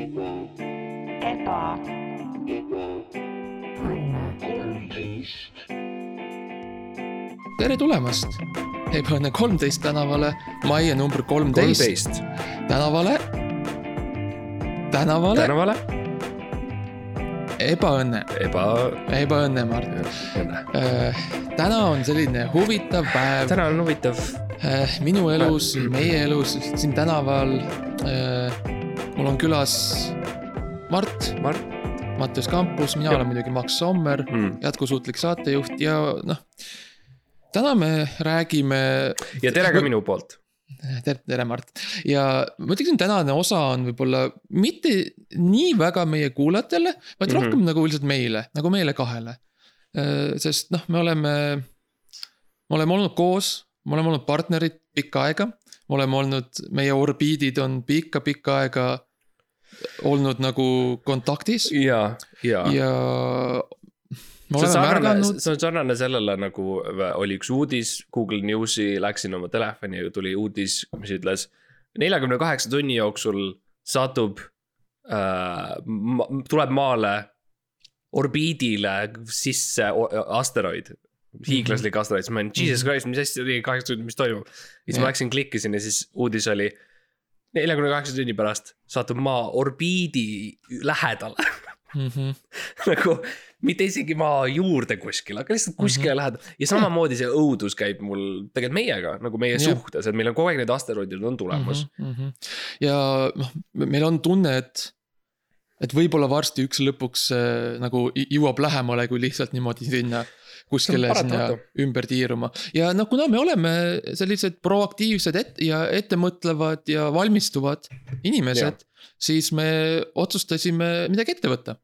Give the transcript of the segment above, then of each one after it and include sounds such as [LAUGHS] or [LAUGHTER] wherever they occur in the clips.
eba, tere tulemast Ebaõnne kolmteist tänavale, majja number kolmteist tänavale, tänavale tänavale, ebaõnne, eba, ebaõnne, Mart. täna on selline huvitav päev täna on huvitav, äh, minu elus, meie elus, siin tänaval äh,. Mul on külas Mart, Mart Mattias Kampus, mina Jah. olen muidugi Max Sommer, mm.. jätkusuutlik saatejuht ja noh. täna me räägime ja tere ka minu poolt. tere, tere, Mart. ja ma ütleksin, tänane osa on võib-olla mitte nii väga meie kuulajatele, vaid mm. -hmm. rohkem nagu lihtsalt meile, nagu meile kahele. sest noh, me oleme, me oleme olnud koos, me oleme olnud partnerid pikka aega. me oleme olnud, meie orbiidid on pikka-pikka aega olnud nagu kontaktis ja, ja, ja.. oleme sarnane, märganud, see on sarnane sellele nagu oli üks uudis Google Newsi, läksin oma telefoni ja tuli uudis, mis ütles. neljakümne kaheksa tunni jooksul satub äh,, tuleb maale orbiidile sisse asteroid. hiiglaslik asteroid, siis ma olin jesus christ, mis asja kaheksa tundi, mis toimub. siis Jah. ma läksin, klikkisin ja siis uudis oli. Neljakümne kaheksa tunni pärast satub maa orbiidi lähedale Mhm. [LAUGHS] nagu mitte isegi maa juurde kuskil, aga lihtsalt kuskile mm -hmm. lähedal ja samamoodi see õudus käib mul tegelikult meiega nagu meie yeah. suhtes, et meil on kogu aeg need asteroidid on tulemas mm. mm. -hmm. ja noh, meil on tunne, et, et võib-olla varsti üks lõpuks äh, nagu jõuab lähemale, kui lihtsalt niimoodi sinna kuskile sinna ümber tiiruma. ja noh, kuna me oleme sellised proaktiivsed et- ja ettemõtlevad ja valmistuvad inimesed, siis me otsustasime midagi ette võtta.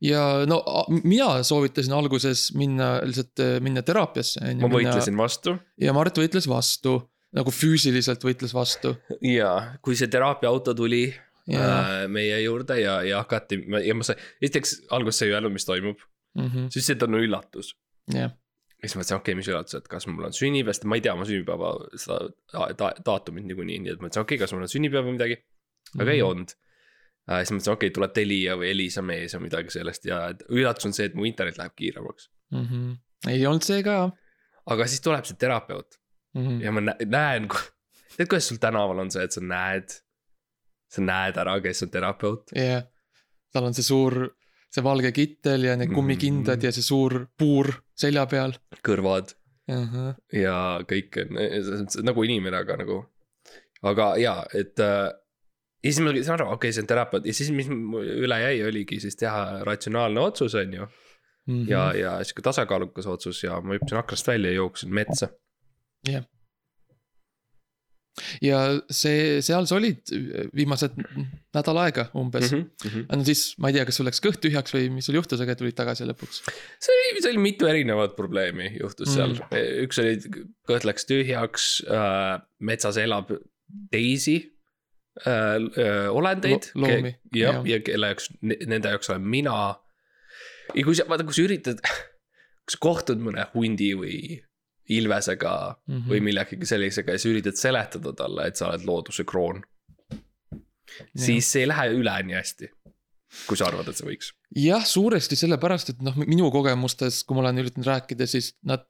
ja no mina soovitasin alguses minna lihtsalt minna teraapiasse. ma võitlesin vastu ja Mart võitles vastu, nagu füüsiliselt võitles vastu ja kui see teraapiaauto tuli ja äh, meie juurde ja, ja hakati ja ma sain, esiteks alguses sa ei öelnud, mis toimub, Mhm, siis see on üllatus. jah, ja siis ma mõtlesin, okei okay,, mis üllatus, et kas mul on sünnipäev, sest ma ei tea oma sünnipäeva seda ta, ta, daatumit niikuinii, nii et ma mõtlesin, okei okay,, kas mul on sünnipäev või midagi. aga ei Mhm. olnud äh,. siis ma mõtlesin, okei okay,, tuleb Telia või Elisa mees või midagi sellest ja üllatus on see, et mu internet läheb kiiremaks. Mhm. ei olnud see ka. aga siis tuleb see terapeut Mhm. ja ma nä- näen, tead, kuidas sul tänaval on see, et sa näed, sa näed ära, kes on terapeut. jah, tal on see suur, see valge kittel ja need kummikindad ja see suur puur selja peal. kõrvad ja kõik nagu inimene, aga nagu, aga jaa, et äh, ja siis ma saan aru, okei okay,, see on terapeut ja siis, mis üle jäi, oligi siis teha ratsionaalne otsus, on ju. Mhm. ja, ja sihuke tasakaalukas otsus ja ma hüppasin aknast välja ja jooksin metsa. Ja see, seal sa olid viimased nädal aega umbes mm. -hmm. -hmm. no siis ma ei tea, kas sul läks kõht tühjaks või mis sul juhtus, aga tulid tagasi lõpuks. see oli, see oli mitu erinevat probleemi juhtus seal Mm. mm., üks oli, kõht läks tühjaks äh,, metsas elab teisi äh, äh, olendeid Lo- loomi, jah., ja kelle jaoks, nende jaoks olen mina. ja kui sa, vaata, kui sa üritad, kui sa kohtud mõne hundi või ilvesega mm Mhm. -hmm. või millegagi sellisega ja sa üritad seletada talle, et sa oled looduse kroon. siis see ei lähe üle nii hästi, kui sa arvad, et see võiks. jah, suuresti sellepärast, et noh, minu kogemustes, kui ma olen üritanud rääkida, siis nad,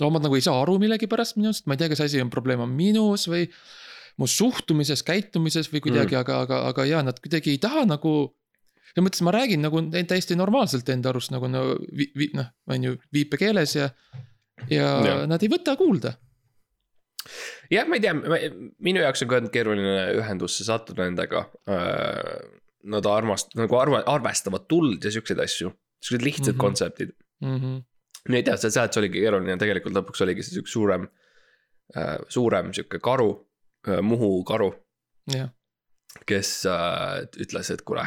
loomad nagu ei saa aru millegipärast minust, ma ei tea, kas asi on probleem on minus või mu suhtumises, käitumises või kuidagi mm., aga, aga, aga jaa, nad kuidagi ei taha nagu. selles mõttes ma räägin nagu täiesti normaalselt enda arust nagu no vi, vi, noh, on ju viipekeeles ja, ja, ja nad ei võta kuulda. jah, ma ei tea, minu jaoks on ka keeruline ühendusse sattuda nendega. Nad armast-, nagu arva-, arvestavad tuld ja siukseid asju, siuksed lihtsad Mhm. mm -hmm. kontseptid. Mm -hmm. no ei tea, see seletus oligi keeruline, tegelikult lõpuks oligi see siuke suurem, suurem sihuke karu, Muhu karu, kes äh, ütles, et kuule.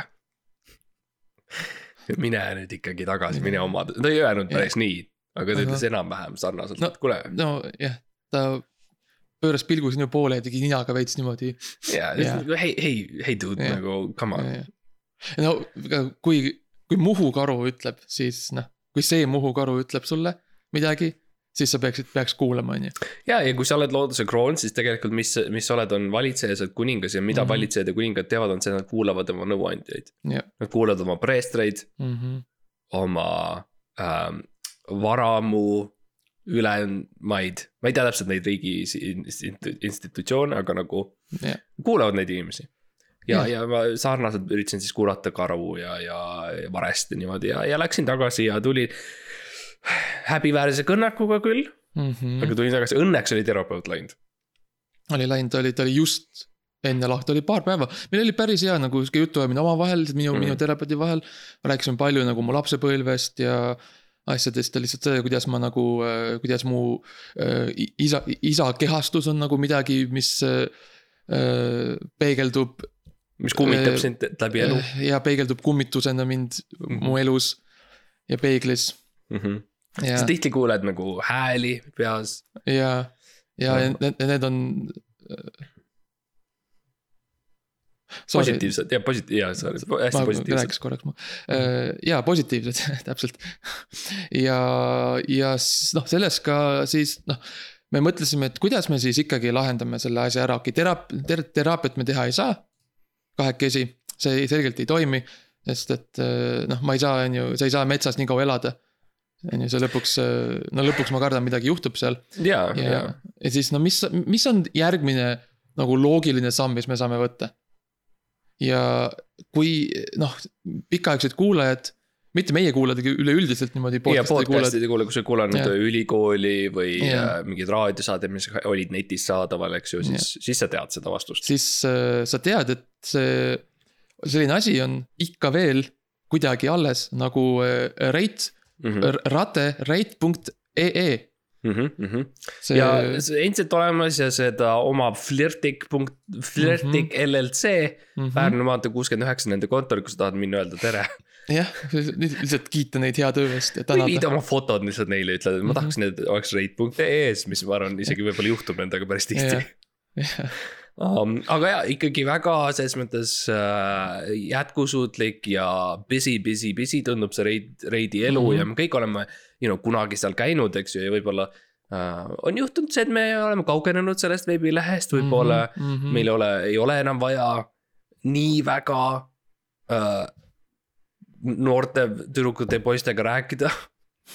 mine nüüd ikkagi tagasi, mine oma, ta ei öelnud päris nii, aga ta ütles enam-vähem sarnaselt No- no., kuule. nojah, ta pööras pilgu sinu poole ja tegi ninaga veits niimoodi ja hei, hei, hei dude Jah. nagu come on. no aga kui, kui Muhu karu ütleb, siis noh, kui see Muhu karu ütleb sulle midagi, siis sa peaksid, peaks kuulama, on ju. ja, ja kui sa oled looduse kroon, siis tegelikult mis, mis sa oled, on valitseja, sa oled kuningas ja mida mm. -hmm. valitsejad ja kuningad teevad, on see, nad kuulavad oma nõuandjaid. jah, Nad kuulavad oma preestreid, Mhm. oma ähm, varamu ülemaid, ma ei tea täpselt neid riigi si- insti- institutsioone, aga nagu jah, kuulavad neid inimesi. ja Jah., ja ma sarnaselt üritasin siis kuulata karu ja, ja, varest ja niimoodi ja, ja läksin tagasi ja tulin häbiväärse kõnnakuga küll mm., Mhm. aga tulin tagasi, õnneks oli terapeut läinud. oli läinud, oli, ta oli just enne lahti, oli paar päeva, meil oli päris hea nagu sihuke jutuajamine omavahel, minu mm. -hmm. minu terapeudi vahel. rääkisime palju nagu mu lapsepõlvest ja asjadest ja lihtsalt see, kuidas ma nagu, kuidas mu äh, isa, isa kehastus on nagu midagi, mis äh, äh, peegeldub mis kummitab Äh, sind läbi elu ja peegeldub kummitusena mind mm -hmm. mu elus ja peeglis mm. -hmm. ja sa, tihti kuuled nagu hääli peas. ja, ja Ahah. need, need on. Positiivsed ja positiivsed ja sorry, hästi positiivsed. rääkiks korraks ma, jaa, positiivsed, [LAUGHS] täpselt. ja, ja noh, sellest ka siis noh, me mõtlesime, et kuidas me siis ikkagi lahendame selle asja ära, okei, teraap-, ter-, teraapiat me teha ei saa. kahekesi, see selgelt ei toimi, sest et eh, noh, ma ei saa, on ju, sa ei saa metsas nii kaua elada. on ju, see lõpuks, no lõpuks ma kardan, midagi juhtub seal ja, ja ja, ja siis no mis, mis on järgmine nagu loogiline samm, mis me saame võtta? Ja kui noh, pikaaegsed kuulajad, mitte meie kuulajad, aga üleüldiselt niimoodi ja podcast'i kuulajad, podcast'ide kuule, kui sa kuulanud ülikooli või Jah. äh, mingeid raadiosaateid, mis olid netis saadaval, eks ju, siis, siis sa tead seda vastust. siis äh, sa tead, et see, selline asi on ikka veel kuidagi alles nagu äh, rate, Mhm. rate, rate.ee. See ja see on endiselt olemas ja seda omab Flirtik punkt, Flirtik LLC, mhm. Pärnu maantee kuuskümmend üheksa nende kontor, kui sa tahad minna öelda tere. jah, lihtsalt kiita neid hea töö eest ja või viid tänada. oma fotod lihtsalt neile, ütled, et ma Mhm. tahaksin, et oleks rate.ee-s, mis ma arvan, isegi võib-olla juhtub nendega päris tihti. Um, aga jaa, ikkagi väga selles mõttes äh, jätkusuutlik ja busy, busy, busy tundub see reid, reidi elu mm. -hmm. ja me kõik oleme, you know, kunagi seal käinud, eks ju, ja võib-olla äh, on juhtunud see, et me oleme kaugenenud sellest veebilehest, võib-olla mm -hmm. meil ei ole, ei ole enam vaja nii väga äh, noorte tüdrukute ja poistega rääkida.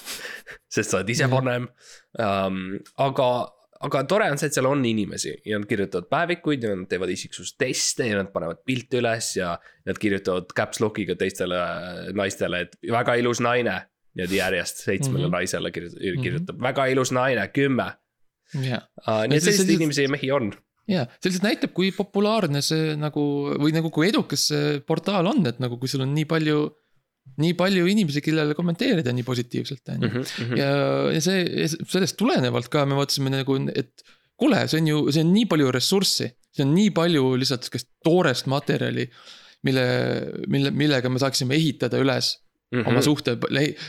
[LAUGHS] sest sa oled ise Mhm. vanem um,, aga, aga tore on see, et seal on inimesi ja nad kirjutavad päevikuid ja nad teevad isiksusteste ja nad panevad pilte üles ja nad kirjutavad caps lock'iga teistele äh, naistele, et väga ilus naine. niimoodi järjest seitsmele mm. -hmm. naisele kirjutab, kirjutab mm -hmm. väga ilus naine, kümme jah, uh,. nii et selliseid inimesi ja mehi on. ja see lihtsalt näitab, kui populaarne see nagu või nagu kui edukas see portaal on, et nagu kui sul on nii palju. Nii palju inimesi, kellele kommenteerida nii positiivselt on ju. Mhm. ja, ja see, sellest tulenevalt ka me mõtlesime nagu, et kuule, see on ju, see on nii palju ressurssi, see on nii palju lihtsalt sihukest toorest materjali. mille, mille, millega me saaksime ehitada üles Mhm. oma suhte,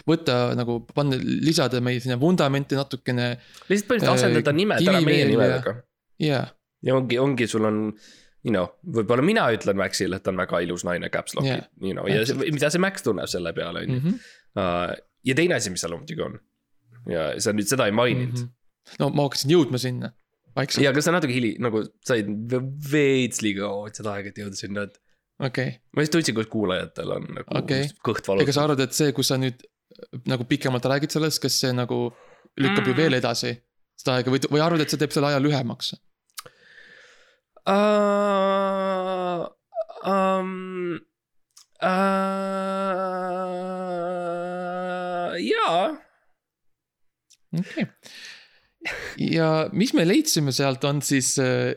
võtta nagu panna, lisada meie sinna vundamenti natukene lihtsalt põhimõtteliselt asendada äh, nimed ära meie nimedega. ja, ja ongi, ongi, sul on, you know, võib-olla mina ütlen Maxile, et ta on väga ilus naine, caps lock'i Jah, you know, ja see, mida see Max tunneb selle peale, on ju. Mhm. ja teine asi, mis seal muidugi on. ja sa nüüd seda ei maininud mm. -hmm. no ma hakkasin jõudma sinna, ja, aga sa natuke hili-, nagu said ve- veits liiga seda aega, et jõuda sinna, et. okei okay.. ma just tundsin, kuidas kuulajatel on nagu okay. kõht ega sa valutab. arvad, et see, kus sa nüüd nagu pikemalt räägid sellest, kas see nagu lükkab mm. ju veel edasi seda aega või, või arvad, et see teeb selle aja lühemaks? Uh, um, uh, jaa okei okay.. ja mis me leidsime sealt, on siis äh,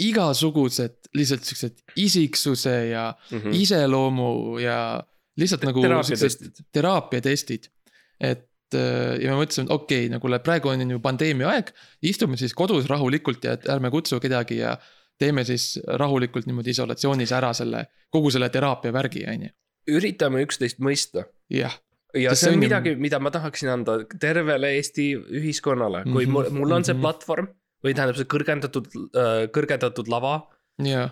igasugused lihtsalt siuksed isiksuse ja mm mm. iseloomu ja lihtsalt nagu siuksed teraapiatestid. teraapiatestid. et äh, ja me mõtlesime, et okei okay,, nagu praegu on ju pandeemia aeg, istume siis kodus rahulikult ja et ärme kutsu kedagi ja teeme siis rahulikult niimoodi isolatsioonis ära selle, kogu selle teraapia värgi, on ju. üritame üksteist mõista jah, ja see on ju- midagi, mida ma tahaksin anda tervele Eesti ühiskonnale, kui Mhm, mul, mul on see mhm. platvorm või tähendab see kõrgendatud, kõrgendatud lava, ja,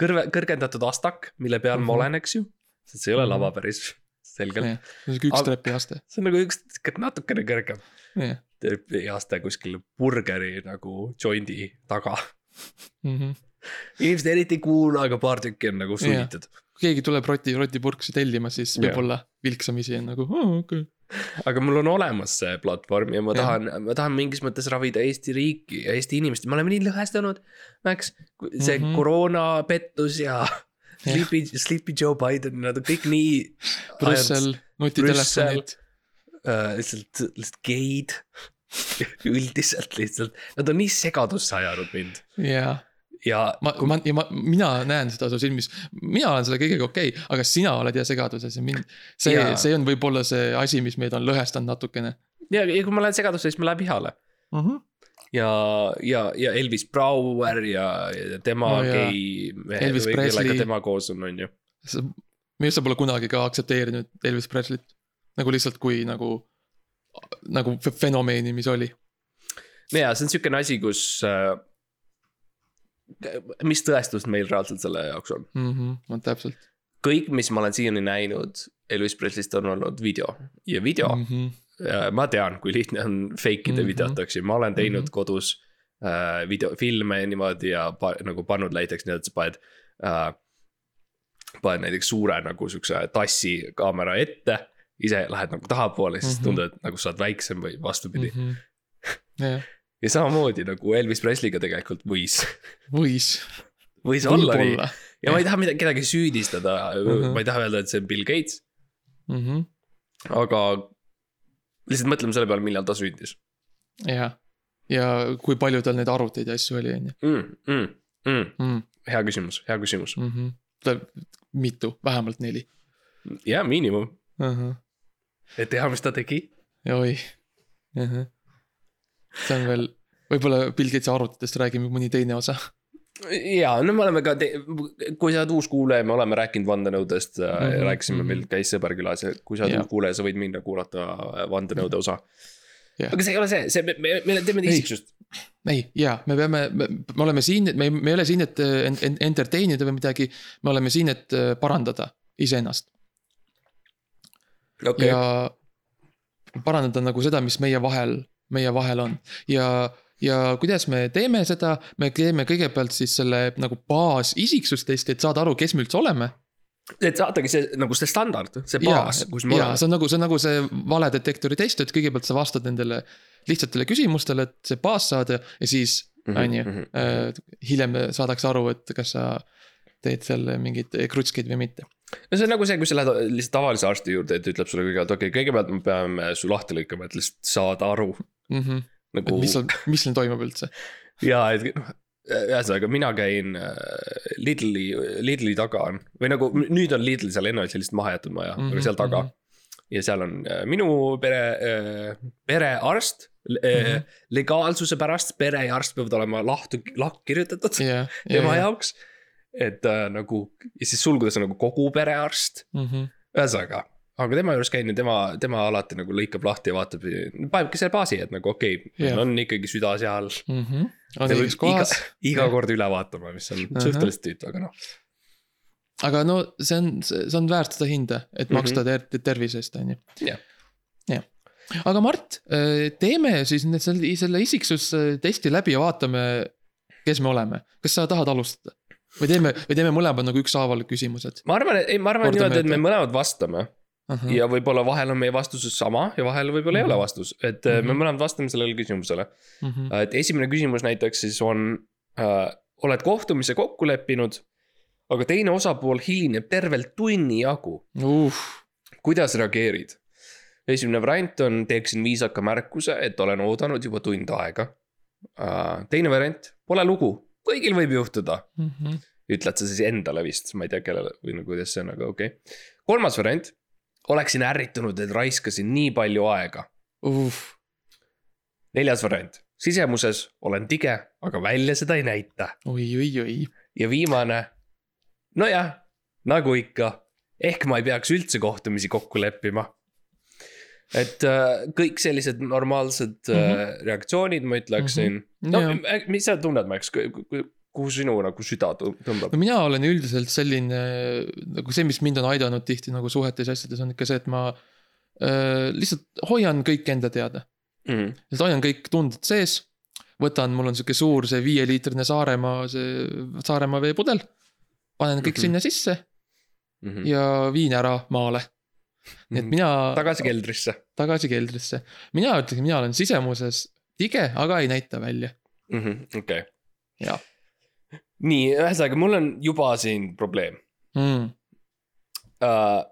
kõrve, kõrgendatud astak, mille peal mm -hmm. ma Mhm. olen, eks ju. sest see ei ole Mhm. lava päris selgelt, jah, sihuke üks trepiaste, see on nagu üks natukene kõrgem. eas ta kuskil burgeri nagu jondi taga. mm. -hmm. inimesed eriti ei kuula, aga paar tükki on nagu sunnitud. kui keegi tuleb roti, rotipurksi tellima, siis Jah. võib-olla vilksamisi on nagu, okei okay.. aga mul on olemas see platvorm ja ma tahan, ma tahan mingis mõttes ravida Eesti riiki ja Eesti inimest, me oleme nii lõhestunud. Max, see mm. -hmm. koroonapettus ja Sleepy, Sleepy Joe Biden, nad on kõik nii. [LAUGHS] Brüssel, nutitelefonid. äh, lihtsalt, lihtsalt geid [LAUGHS] üldiselt lihtsalt, nad on nii segadusse ajanud mind jaa, ja ma, ma, ja ma, mina näen seda su silmis, mina olen selle kõigega okei okay,, aga sina oled ja segaduses ja mind. see Jaa., see on võib-olla see asi, mis meid on lõhestanud natukene ja, ja kui ma lähen segadusse, siis ma lähen vihale mm. -hmm. ja, ja, ja Elvis Brouer ja, ja tema No no, jaa. gei. Elvis Presley. tema koos on, on ju. minu arust sa pole kunagi ka aktsepteerinud Elvis Presley't. nagu lihtsalt kui nagu, nagu fe- fenomeni, mis oli. ja see on siukene asi, kus äh,. mis tõestust meil reaalselt selle jaoks on? mm. -hmm. no täpselt kõik, mis ma olen siiani näinud Elvis Presley'st on olnud video ja video mm. -hmm. äh,, ma tean, kui lihtne on fake ida mm. -hmm. videot, eks ju, ma olen teinud mm. -hmm. kodus äh, videofilme ja niimoodi ja pa, nagu pannud näiteks nii, et sa paned äh,. paned näiteks suure nagu siukse tassi kaamera ette, ise lähed nagu tahapoole, siis mm. -hmm. tundub, et nagu sa oled väiksem või vastupidi mm. -hmm. jah, ja samamoodi nagu Elvis Presley'ga tegelikult võis, võis. võis olla nii ja ma ei taha midagi, kedagi süüdistada mm. -hmm. ma ei taha öelda, et see on Bill Gates, Mhm. aga. Lihtsalt mõtleme selle peale, millal ta sündis jah, ja kui palju tal neid arvuteid ja asju oli, on ju mm,. Mm, mm. hea küsimus, hea küsimus, Mm -hmm. ta, mitu, vähemalt neli ja miinimum, uh. -huh. et teha, mis ta tegi. oi uh. -huh. see on veel, võib-olla Bill Gatesi arvutitest räägime mõni teine osa. Ja no me oleme ka, kui sa oled uus kuulaja, me oleme rääkinud vandenõudest mm, -hmm, rääkisime mhm. meil käis sõber külas ja kui sa oled Jah. uus kuulaja, sa võid minna kuulata vandenõude osa Jah. aga see ei ole see, see, me, me, me teeme isiksust. ei, jaa, me peame, me oleme siin, me, me ei ole siin, et en- en- entertain ida või midagi. me oleme siin, et äh, parandada iseennast okei, ja parandada nagu seda, mis meie vahel, meie vahel on ja, ja kuidas me teeme seda, me teeme kõigepealt siis selle nagu baasisiksustesti, et saada aru, kes me üldse oleme et saadagi see nagu see standard, see baas, kus me oleme. see on nagu, see on nagu see valedetektori test, et kõigepealt sa vastad nendele lihtsatele küsimustele, et see baas saada ja siis Mhm, on ju, hiljem saadakse aru, et kas sa teed seal mingeid krutskeid või mitte. no see on nagu see, kui sa lähed lihtsalt tavalise arsti juurde, et ütleb sulle kõigepealt, okei okay,, kõigepealt me peame su lahti lõikama, et lihtsalt saada aru Mm -hmm. nagu. mis seal, mis seal toimub üldse? ja, et noh, ühesõnaga mina käin äh, Lidli, Lidli taga on või nagu nüüd on Lidl seal, enne oli see lihtsalt maha jäetud maja mm, -hmm, aga seal taga mm. -hmm. ja seal on äh, minu pere, perearst mm. Mhm. -hmm. legaalsuse pärast pere ja arst peavad olema lahtu, lahku kirjutatud jah, [LAUGHS] tema jaoks. et äh, nagu ja siis sulgudes on nagu kogu perearst, Mhm. ühesõnaga. Aga tema juures käin ja tema, tema alati nagu lõikab lahti ja vaatab, panebki selle baasi, et nagu okei okay, yeah., on ikkagi süda seal Mhm. on Ta õiges kohas, iga, kord üle vaatama, mis on Ahah. suhteliselt tüütu, aga noh. aga no see on, see on väärt seda hinda, et Mhm. maksta ter tervise eest, on ju. Jah. jah, aga Mart, teeme siis nüüd selle, selle isiksustesti läbi ja vaatame, kes me oleme, kas sa tahad alustada? või teeme, või teeme mõlemad nagu ükshaaval küsimused ma arvan, et ei, ma arvan niimoodi, et me mõlemad vastame uh. -huh. ja võib-olla vahel on meie vastus sama ja vahel võib-olla ei Mhm. ole vastus, et mm -hmm. me Mhm. mõlemad vastame sellele küsimusele. Mm -hmm. et esimene küsimus näiteks siis on äh,, oled kohtumise kokku leppinud, aga teine osapool hilineb tervelt tunni jagu, uh, kuidas reageerid? esimene variant on, teeksin viisaka märkuse, et olen oodanud juba tund aega uh,. teine variant, pole lugu, kõigil võib juhtuda mm -hmm. ütled sa siis endale vist, ma ei tea, kellele või nagu kuidas see on, aga okei okay.. kolmas variant, oleksin ärritunud, et raiskasin nii palju aega. neljas variant, sisemuses olen tige, aga välja seda ei näita. oi, oi, oi, ja viimane, nojah, nagu ikka, ehk ma ei peaks üldse kohtumisi kokku leppima. et äh, kõik sellised normaalsed mm Mhm. -hmm. reaktsioonid, ma ütleksin mm. -hmm. no Jah. mis sa tunned, Max, kuhu sinu nagu süda tõ- tõmbab no? mina olen üldiselt selline nagu see, mis mind on aidanud tihti nagu suhetes ja asjades on ikka see, et ma äh, lihtsalt hoian kõik enda teada. mm. siis hoian kõik tunded sees. võtan, mul on sihuke suur see viieliitrine Saaremaa, see Saaremaa veepudel. panen kõik Mhm. sinna sisse -hmm. ja viin ära maale. nii et mina tagasi keldrisse tagasi keldrisse. mina ütleksin, mina olen sisemuses tige, aga ei näita välja. mm -hmm.. okei. Jah. nii, ühesõnaga, mul on juba siin probleem Mm. uh,.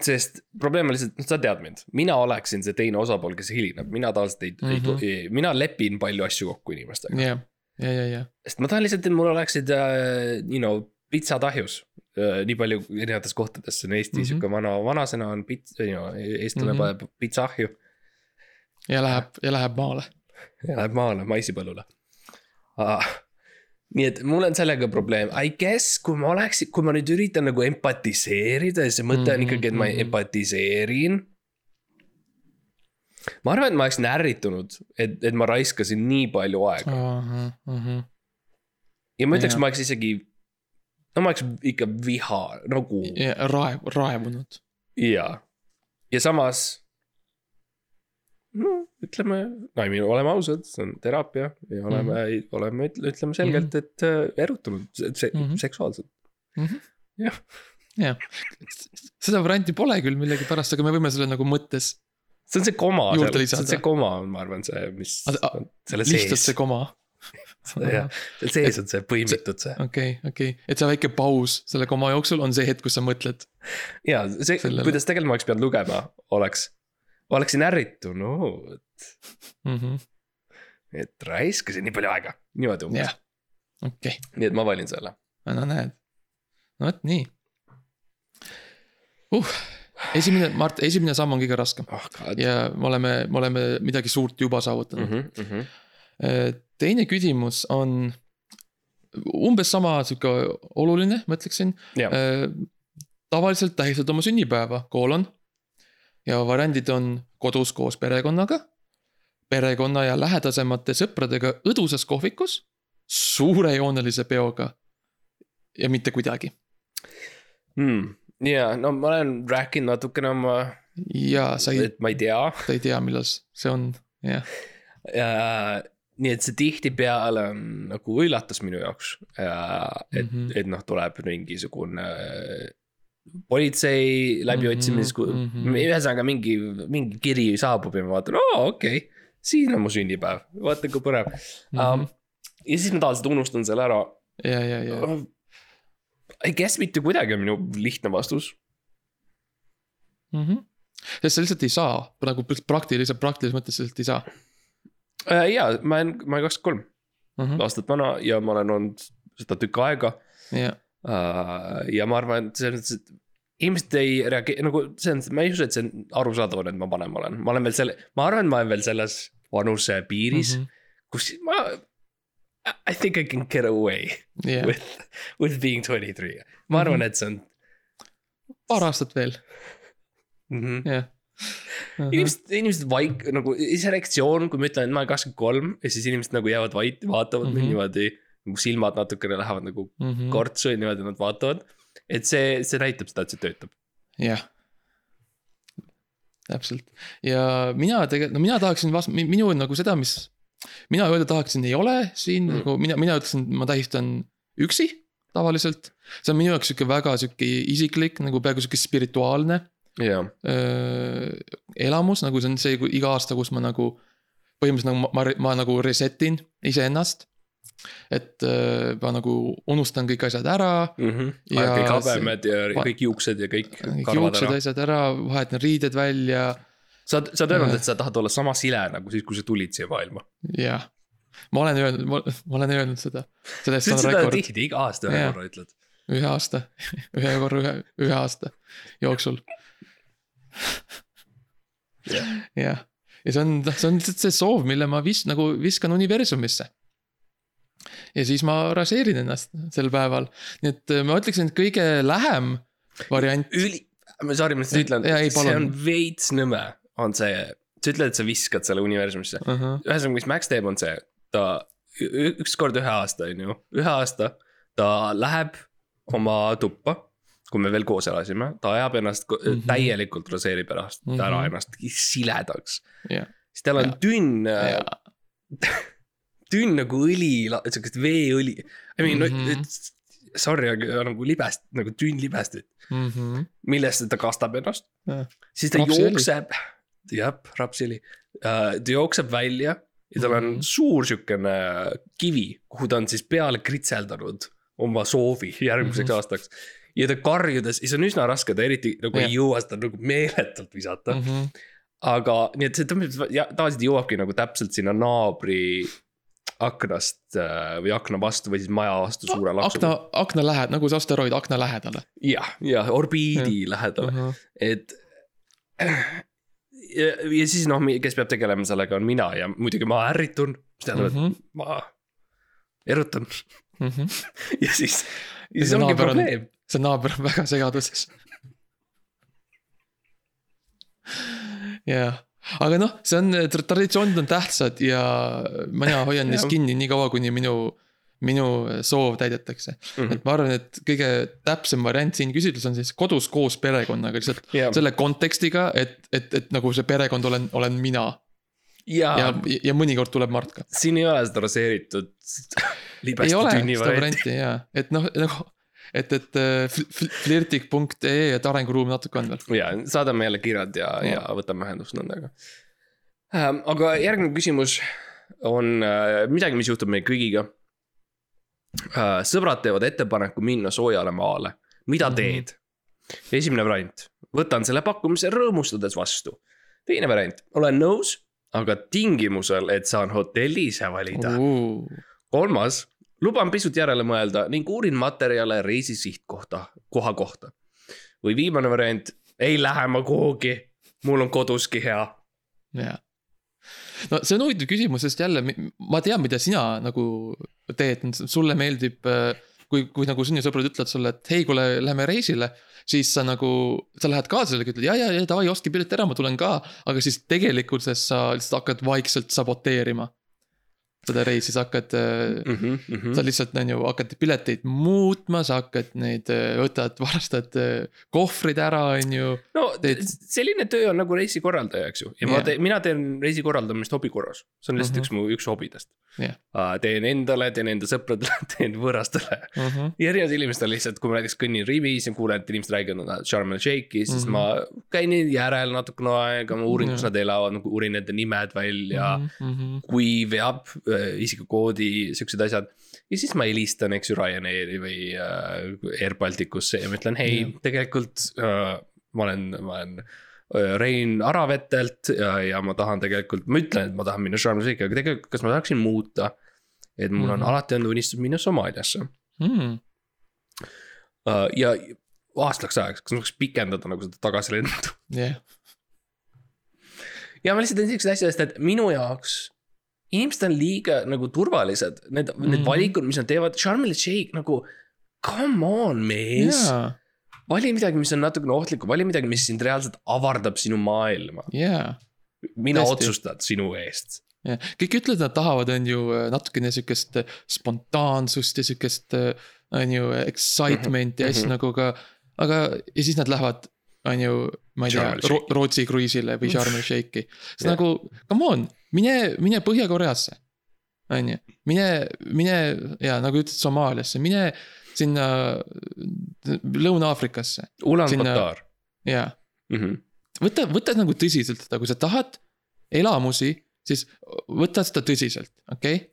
sest probleem on lihtsalt, sa tead mind, mina oleksin see teine osapool, kes hilineb, mina tavaliselt ei mm. -hmm. ei, mina lepin palju asju kokku inimestega. jah, ja, ja, ja, sest ma tahan lihtsalt, et mul oleksid uh,, you know, pitsad ahjus uh,. nii palju erinevates kohtades, see on Eesti mm. -hmm. sihuke vana, vanasõna on pits-, you know, eestlane mm. -hmm. paneb pitsa ahju ja läheb, ja läheb maale. ja läheb maale maisipõllule ah.. Nii et mul on sellega probleem, I guess kui ma oleksin, kui ma nüüd üritan nagu empatiseerida ja see mõte on Mhm, ikkagi, et ma mhm. empatiseerin. ma arvan, et ma oleksin ärritunud, et, et ma raiskasin nii palju aega ja ma ütleks, Jah. ma oleks isegi. no ma oleks ikka viha nagu ja raev, raevunud. ja, ja samas. No ütleme, I mean, oleme ausad, see on teraapia ja oleme mm, -hmm. oleme, ütleme selgelt, et äh, erutunud se mm Mhm. -hmm. seksuaalselt. jah, seda varianti pole küll millegipärast, aga me võime selle nagu mõttes, see on see koma, see on see koma, ma arvan, see, mis Aga- on selle lihtsalt sees see, koma. [LAUGHS] jah, seal sees on see põimitud see okei, okei, et see väike paus selle koma jooksul on see hetk, kus sa mõtled. ja see, kuidas tegelikult ma oleks pidanud lugema, oleks, oleksin ärritunud, et raiskasin nii palju aega, niimoodi umbes jah, okei, nii et ma valin selle. no näed, no vot nii uh,. esimene, Mart, esimene samm on kõige raskem oh god. ja me oleme, me oleme midagi suurt juba saavutanud mm. Mm -hmm. -hmm. teine küsimus on umbes sama sihuke oluline, ma ütleksin. Jah. tavaliselt tähistad oma sünnipäeva, koolon. Ja variandid on kodus koos perekonnaga, perekonna ja lähedasemate sõpradega õdusas kohvikus, suurejoonelise peoga ja mitte kuidagi. mm.. ja no ma olen rääkinud natukene oma, ja sa ei, ma ei tea sa ei tea, millal see on, jah. ja nii et see tihtipeale on nagu üllatus minu jaoks. et mm. -hmm. et noh, tuleb mingisugune politsei läbiotsimis Mhm, mm, mhm. -hmm. ühesõnaga mingi, mingi kiri saabub ja ma vaatan, oo okei okay,, siin on mu sünnipäev, vaata kui põnev mm. Mhm. -hmm. Um, ja siis ma tavaliselt unustan selle ära. ja, ja, ja, I guess mitte kuidagi on minu lihtne vastus. Mhm. sest sa lihtsalt ei saa, nagu praktiliselt, praktilises mõttes sa lihtsalt ei saa Uh, ja ma olen, ma olen kakskümmend kolm mm. -hmm. aastat vana ja ma olen olnud seda tükk aega ja, uh,. Ja ma arvan, et selles mõttes, et inimesed ei reageeri, nagu see on, ma ei usu, et see on arusaadav, et ma vanem olen, ma olen veel selle, ma arvan, et ma olen veel selles vanusepiiris mm, Mhm. -hmm. kus ma. I think I can get away ja with, with being twenty three, ma arvan, Mhm. et see on paar aastat veel, mm. -hmm. jah. inimesed, inimesed vaik- nagu see reaktsioon, kui ma ütlen, et ma olen kakskümmend kolm ja siis inimesed nagu jäävad vait, vaatavad mm -hmm. Mhm. mind niimoodi. Nagu silmad natukene lähevad nagu kortsu ja niimoodi nad vaatavad. et see, see näitab seda, et see töötab. jah. täpselt ja mina tegelikult, no mina tahaksin vast-, minu nagu seda, mis mina öelda tahaksin, ei ole siin Mm. mm. nagu mina, mina ütleksin, ma tähistan üksi tavaliselt. see on minu jaoks sihuke väga sihuke isiklik nagu peaaegu sihuke spirituaalne jaa, öö, elamus, nagu see on see, iga aasta, kus ma nagu põhimõtteliselt nagu ma, ma, ma nagu reset in iseennast. Et öö, ma nagu unustan kõik asjad ära, Ja kõik habemed ja kõik juuksed ja kõik kõik juuksed, asjad ära, vahetan riided välja, sa sa oled öelnud, Äh. et sa tahad olla sama sile nagu siis, kui sa tulid siia maailma. jah. ma olen öelnud, ma olen öelnud seda, sellest on rekord tihti, iga aasta ühe korra ütled. ühe aasta, [LAUGHS] ühe korra ühe, ühe aasta jooksul. Jah. jah, ja see on, see on lihtsalt see soov, mille ma vis-, nagu viskan universumisse. Ja siis ma raseerin ennast sel päeval, nii et äh, ma ütleksin, et kõige lähem variant, üli, sorry, ma lihtsalt ütlen see on veits nõme, on see, sa ütled, et sa viskad selle universumisse. ühesõnaga, mis Max teeb, on see, ta ükskord ühe aasta, on ju, ühe aasta ta läheb oma tuppa. kui me veel koos elasime, ta ajab ennast mm. -hmm. täielikult raseerib ennast mm -hmm. ära Mhm. ennast siledaks. jah, siis tal on Jaa. tünn, jaa, tünn nagu õli, siukest veeõli. I mean Mhm. mm, -hmm. sorry, aga nagu libest, nagu tünn libestit, mhmh, millesse ta kastab ennast Jah.. siis ta Rapsiõli. jookseb, jah, rapsiõli uh,, ta jookseb välja ja tal on mm Mhm. -hmm. suur siukene kivi, kuhu ta on siis peale kritseldanud oma soovi järgmiseks mm Mhm. -hmm. aastaks. ja ta karjudes, see on üsna raske, ta eriti nagu Jah. ei jõua seda nagu meeletult visata mm. -hmm. aga nii et see tõmbab, tavaliselt jõuabki nagu täpselt sinna naabri aknast äh, või akna vastu või siis maja vastu suure laksu. akna, akna lähed-, nagu see asteroid akna lähedale. jah, ja orbiidi lähedale, et. ja, ja siis noh, kes peab tegelema sellega, on mina ja muidugi ma ärritun, mis tähendab, Mhm. et ma erutan mhmh, [LAUGHS] ja siis, Ja ja siis ongi probleem. see naaber on väga segaduses. [LAUGHS] jah, aga noh, see on, traditsioonid on tähtsad ja mina hoian neist [LAUGHS] kinni nii kaua, kuni minu, minu soov täidetakse. Mhm. et ma arvan, et kõige täpsem variant siin küsitlus on siis kodus koos perekonnaga lihtsalt ja, selle kontekstiga, et, et, et nagu see perekond olen, olen mina ja, ja ja, mõnikord tuleb Mart ka. siin ei ole seda raseeritud ei libesti tünni varianti. varianti ja, et noh, nagu, et, et äh, fl- fl- flirtik.ee, et arenguruum natuke on veel. ja saadame jälle kirjad ja, ja Ja. võtame ühendust nendega. aga järgmine küsimus on äh, midagi, mis juhtub meie kõigiga. sõbrad teevad ettepaneku minna soojale maale, mida Mhm. teed? esimene variant, võtan selle pakkumise rõõmustades vastu. teine variant, olen nõus, aga tingimusel, et saan hotelli ise valida. kolmas, luban pisut järele mõelda ning uurin materjale reisi sihtkohta, koha kohta. või viimane variant, ei lähe ma kuhugi, mul on koduski hea. jah. no see on huvitav küsimus, sest jälle ma tean, mida sina nagu teed, sulle meeldib, kui, kui nagu sinu sõbrad ütlevad sulle, et hei, kuule, lähme reisile. siis sa nagu, sa lähed kaasa sellega, ütled ja, ja, ja davai, ostke pilet ära, ma tulen ka. aga siis tegelikkuses sa lihtsalt hakkad vaikselt saboteerima seda reisi, sa hakkad äh, Mm -hmm. sa lihtsalt on ju hakkad pileteid muutma, sa hakkad neid, võtad, varastad äh, kohvrid ära, on ju. no teed- selline töö on nagu reisikorraldaja, eks ju, ja ma Jah. teen, mina teen reisi korraldamist hobi korras, see on lihtsalt Mhm. üks mu, üks hobidest uh,. teen endale, teen enda sõpradele, [LAUGHS] teen võõrastele ja erinevatele inimestele lihtsalt, kui ma näiteks kõnnin rivis ja kuulen, et inimesed räägivad nad Sharm el Sheikhi, siis Mhm. ma käin järel natukene aega, ma uurin, kus Jah. nad elavad, uurin nende nimed välja mm. -hmm. kui veab äh, isikukoodi, siuksed asjad. ja siis ma helistan, eks ju, Ryanairi või äh, Air Balticusse ja ma ütlen, hei Jah., tegelikult äh, ma olen, ma olen äh, Rein Aravetelt ja, ja ma tahan tegelikult, ma ütlen, et ma tahan minna Sharm el Sheikhi, aga tegelikult, kas ma tahaksin muuta. et mul on Mhm. alati olnud unistus minna Somaaliasse Mm. uh, ja aastaks ajaks, kas ma võiks pikendada nagu seda tagasilendu. jah, ja ma lihtsalt teen siukseid asju, sest et minu jaoks. Inimesed on liiga nagu turvalised, need mm, -hmm. need Mhm. valikud, mis nad teevad, Sharm el Sheikh nagu. Come on, mees, jaa, vali midagi, mis on natukene ohtlikku, vali midagi, mis sind reaalselt avardab sinu maailma. jaa. mina Tõesti. otsustan sinu eest. jah, kõik ütlevad, nad tahavad, on ju äh, natukene sihukest äh, spontaansust ja sihukest, on ju, excitement'i ja asju Mhm. nagu ka. aga, ja siis nad lähevad, on ju, ma ei Sharm el tea Rootsi kruiisile või Sharm el Sheikhi. siis [LAUGHS] Jah. nagu, come on, mine, mine Põhja-Koreasse. on ju, mine, mine ja nagu ütlesid Somaaliasse, mine sinna Lõuna-Aafrikasse Ulan-Batar. ja Mhm. võta, võta nagu tõsiselt seda, kui sa tahad elamusi, siis võta seda tõsiselt, okei okay?.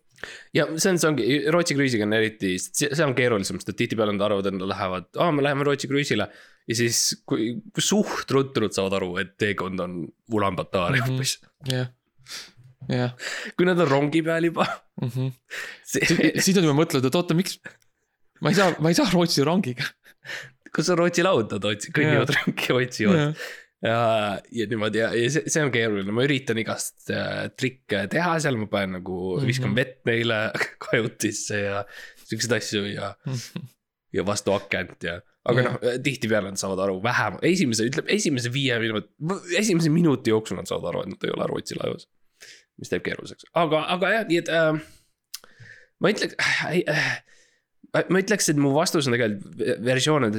Ja see on, see ongi, Rootsi kruiisiga on eriti, see on keerulisem, sest et tihtipeale nad arvavad, et nad lähevad, aa, me läheme Rootsi kruiisile. ja siis, kui suht ruttu nad saavad aru, et teekond on Ulan-Batari Mhm. hoopis. jah, jah. kui nad on rongi peal juba, see, siis nad juba mõtlevad, et oota, miks. ma ei saa, ma ei saa Rootsi rongiga. kus on Rootsi laud, nad otsi-, kõnnivad rongi, otsivad. ja, ja niimoodi ja, ja see, see on keeruline, ma üritan igast äh, trikke teha seal, ma panen nagu, viskan Mhm. vett neile [LAUGHS] kajutisse ja siukseid asju ja, [LAUGHS] ja vastu akent ja. aga Jah. noh, tihtipeale nad saavad aru vähem, esimese, ütleme esimese viie minuti, esimese minuti jooksul nad saavad aru, et nad ei ole Rootsi laevas. mis teeb keeruliseks, aga, aga jah, nii et äh, ma ütleks äh, äh, ma ütleks, et mu vastus on tegelikult versioon on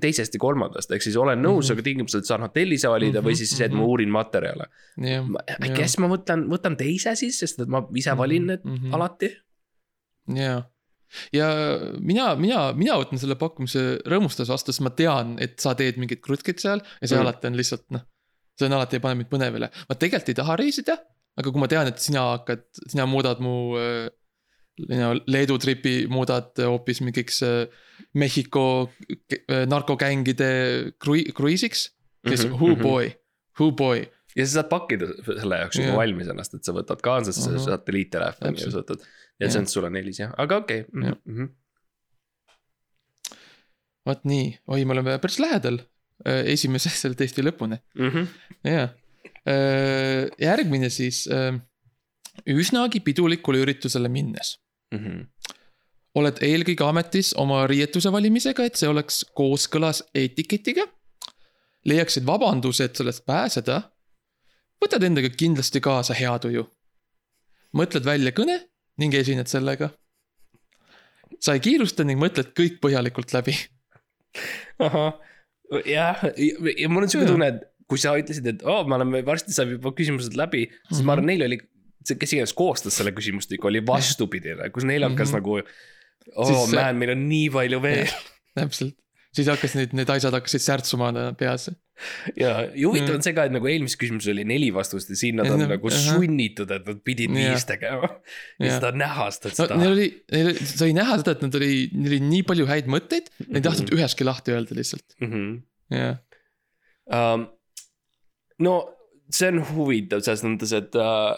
teisest ja kolmandast, ehk siis olen nõus mm, Mhm. -hmm. aga tingimusel, et saan hotelli ise valida mm -hmm. või Mhm, siis see, et ma mhm. uurin materjale. jah, I guess ma võtan, võtan teise siis, sest et ma ise valin need mm Mhm. -hmm. alati. ja, ja mina, mina, mina võtan selle pakkumise rõõmustas vastu, sest ma tean, et sa teed mingit krutkit seal ja see Mm. alati on lihtsalt noh. see on alati, paneb mind põnevile, ma tegelikult ei taha reisida, aga kui ma tean, et sina hakkad, sina muudad mu äh, Leedu tripi muudad hoopis mingiks äh, Mehhiko äh, narkogängide krui-, kruiisiks. siis Mhm, who mhm. boy, who boy, ja sa saad pakkida selle jaoks juba Jah. valmis ennast, et sa võtad kaasa uh. -huh. satelliittelefoni ja sa võtad. ja see on sul on helis jah, aga okei okay. Mm. -hmm. vot nii, oi, me oleme päris lähedal äh, esimese selle testi lõpuni. Mm -hmm. jaa, järgmine siis üsnagi pidulikule üritusele minnes. Mm -hmm. oled eelkõige ametis oma riietuse valimisega, et see oleks kooskõlas etiketiga. leiaksid vabanduse, et sellest pääseda. võtad endaga kindlasti kaasa hea tuju. mõtled välja kõne ning esined sellega. sa ei kiirusta ning mõtled kõik põhjalikult läbi. ahah, jah, ja mul on siuke Jaa. tunne, et kui sa ütlesid, et oo oh,, me oleme, varsti saab juba küsimused läbi, siis mm -hmm. ma Mhm. arvan, neil oli. see, kes iganes koostas selle küsimustiku, oli vastupidine, kus neil hakkas mm Mhm. -hmm. nagu. oo oh, man, meil on nii palju veel täpselt, siis hakkas need, need asjad hakkasid särtsuma peas. ja ja huvitav Mm. on see ka, et nagu eelmises küsimuses oli neli vastust ja siin nad on nagu sunnitud, et nad pidid viis tegema. ja seda on näha, sest et no seda neil oli, neil, sai näha seda, et nad oli, neil oli nii palju häid mõtteid, nad ei tahtnud üheski lahti öelda lihtsalt, mm. -hmm. jah. um,. no see on huvitav selles mõttes, et uh,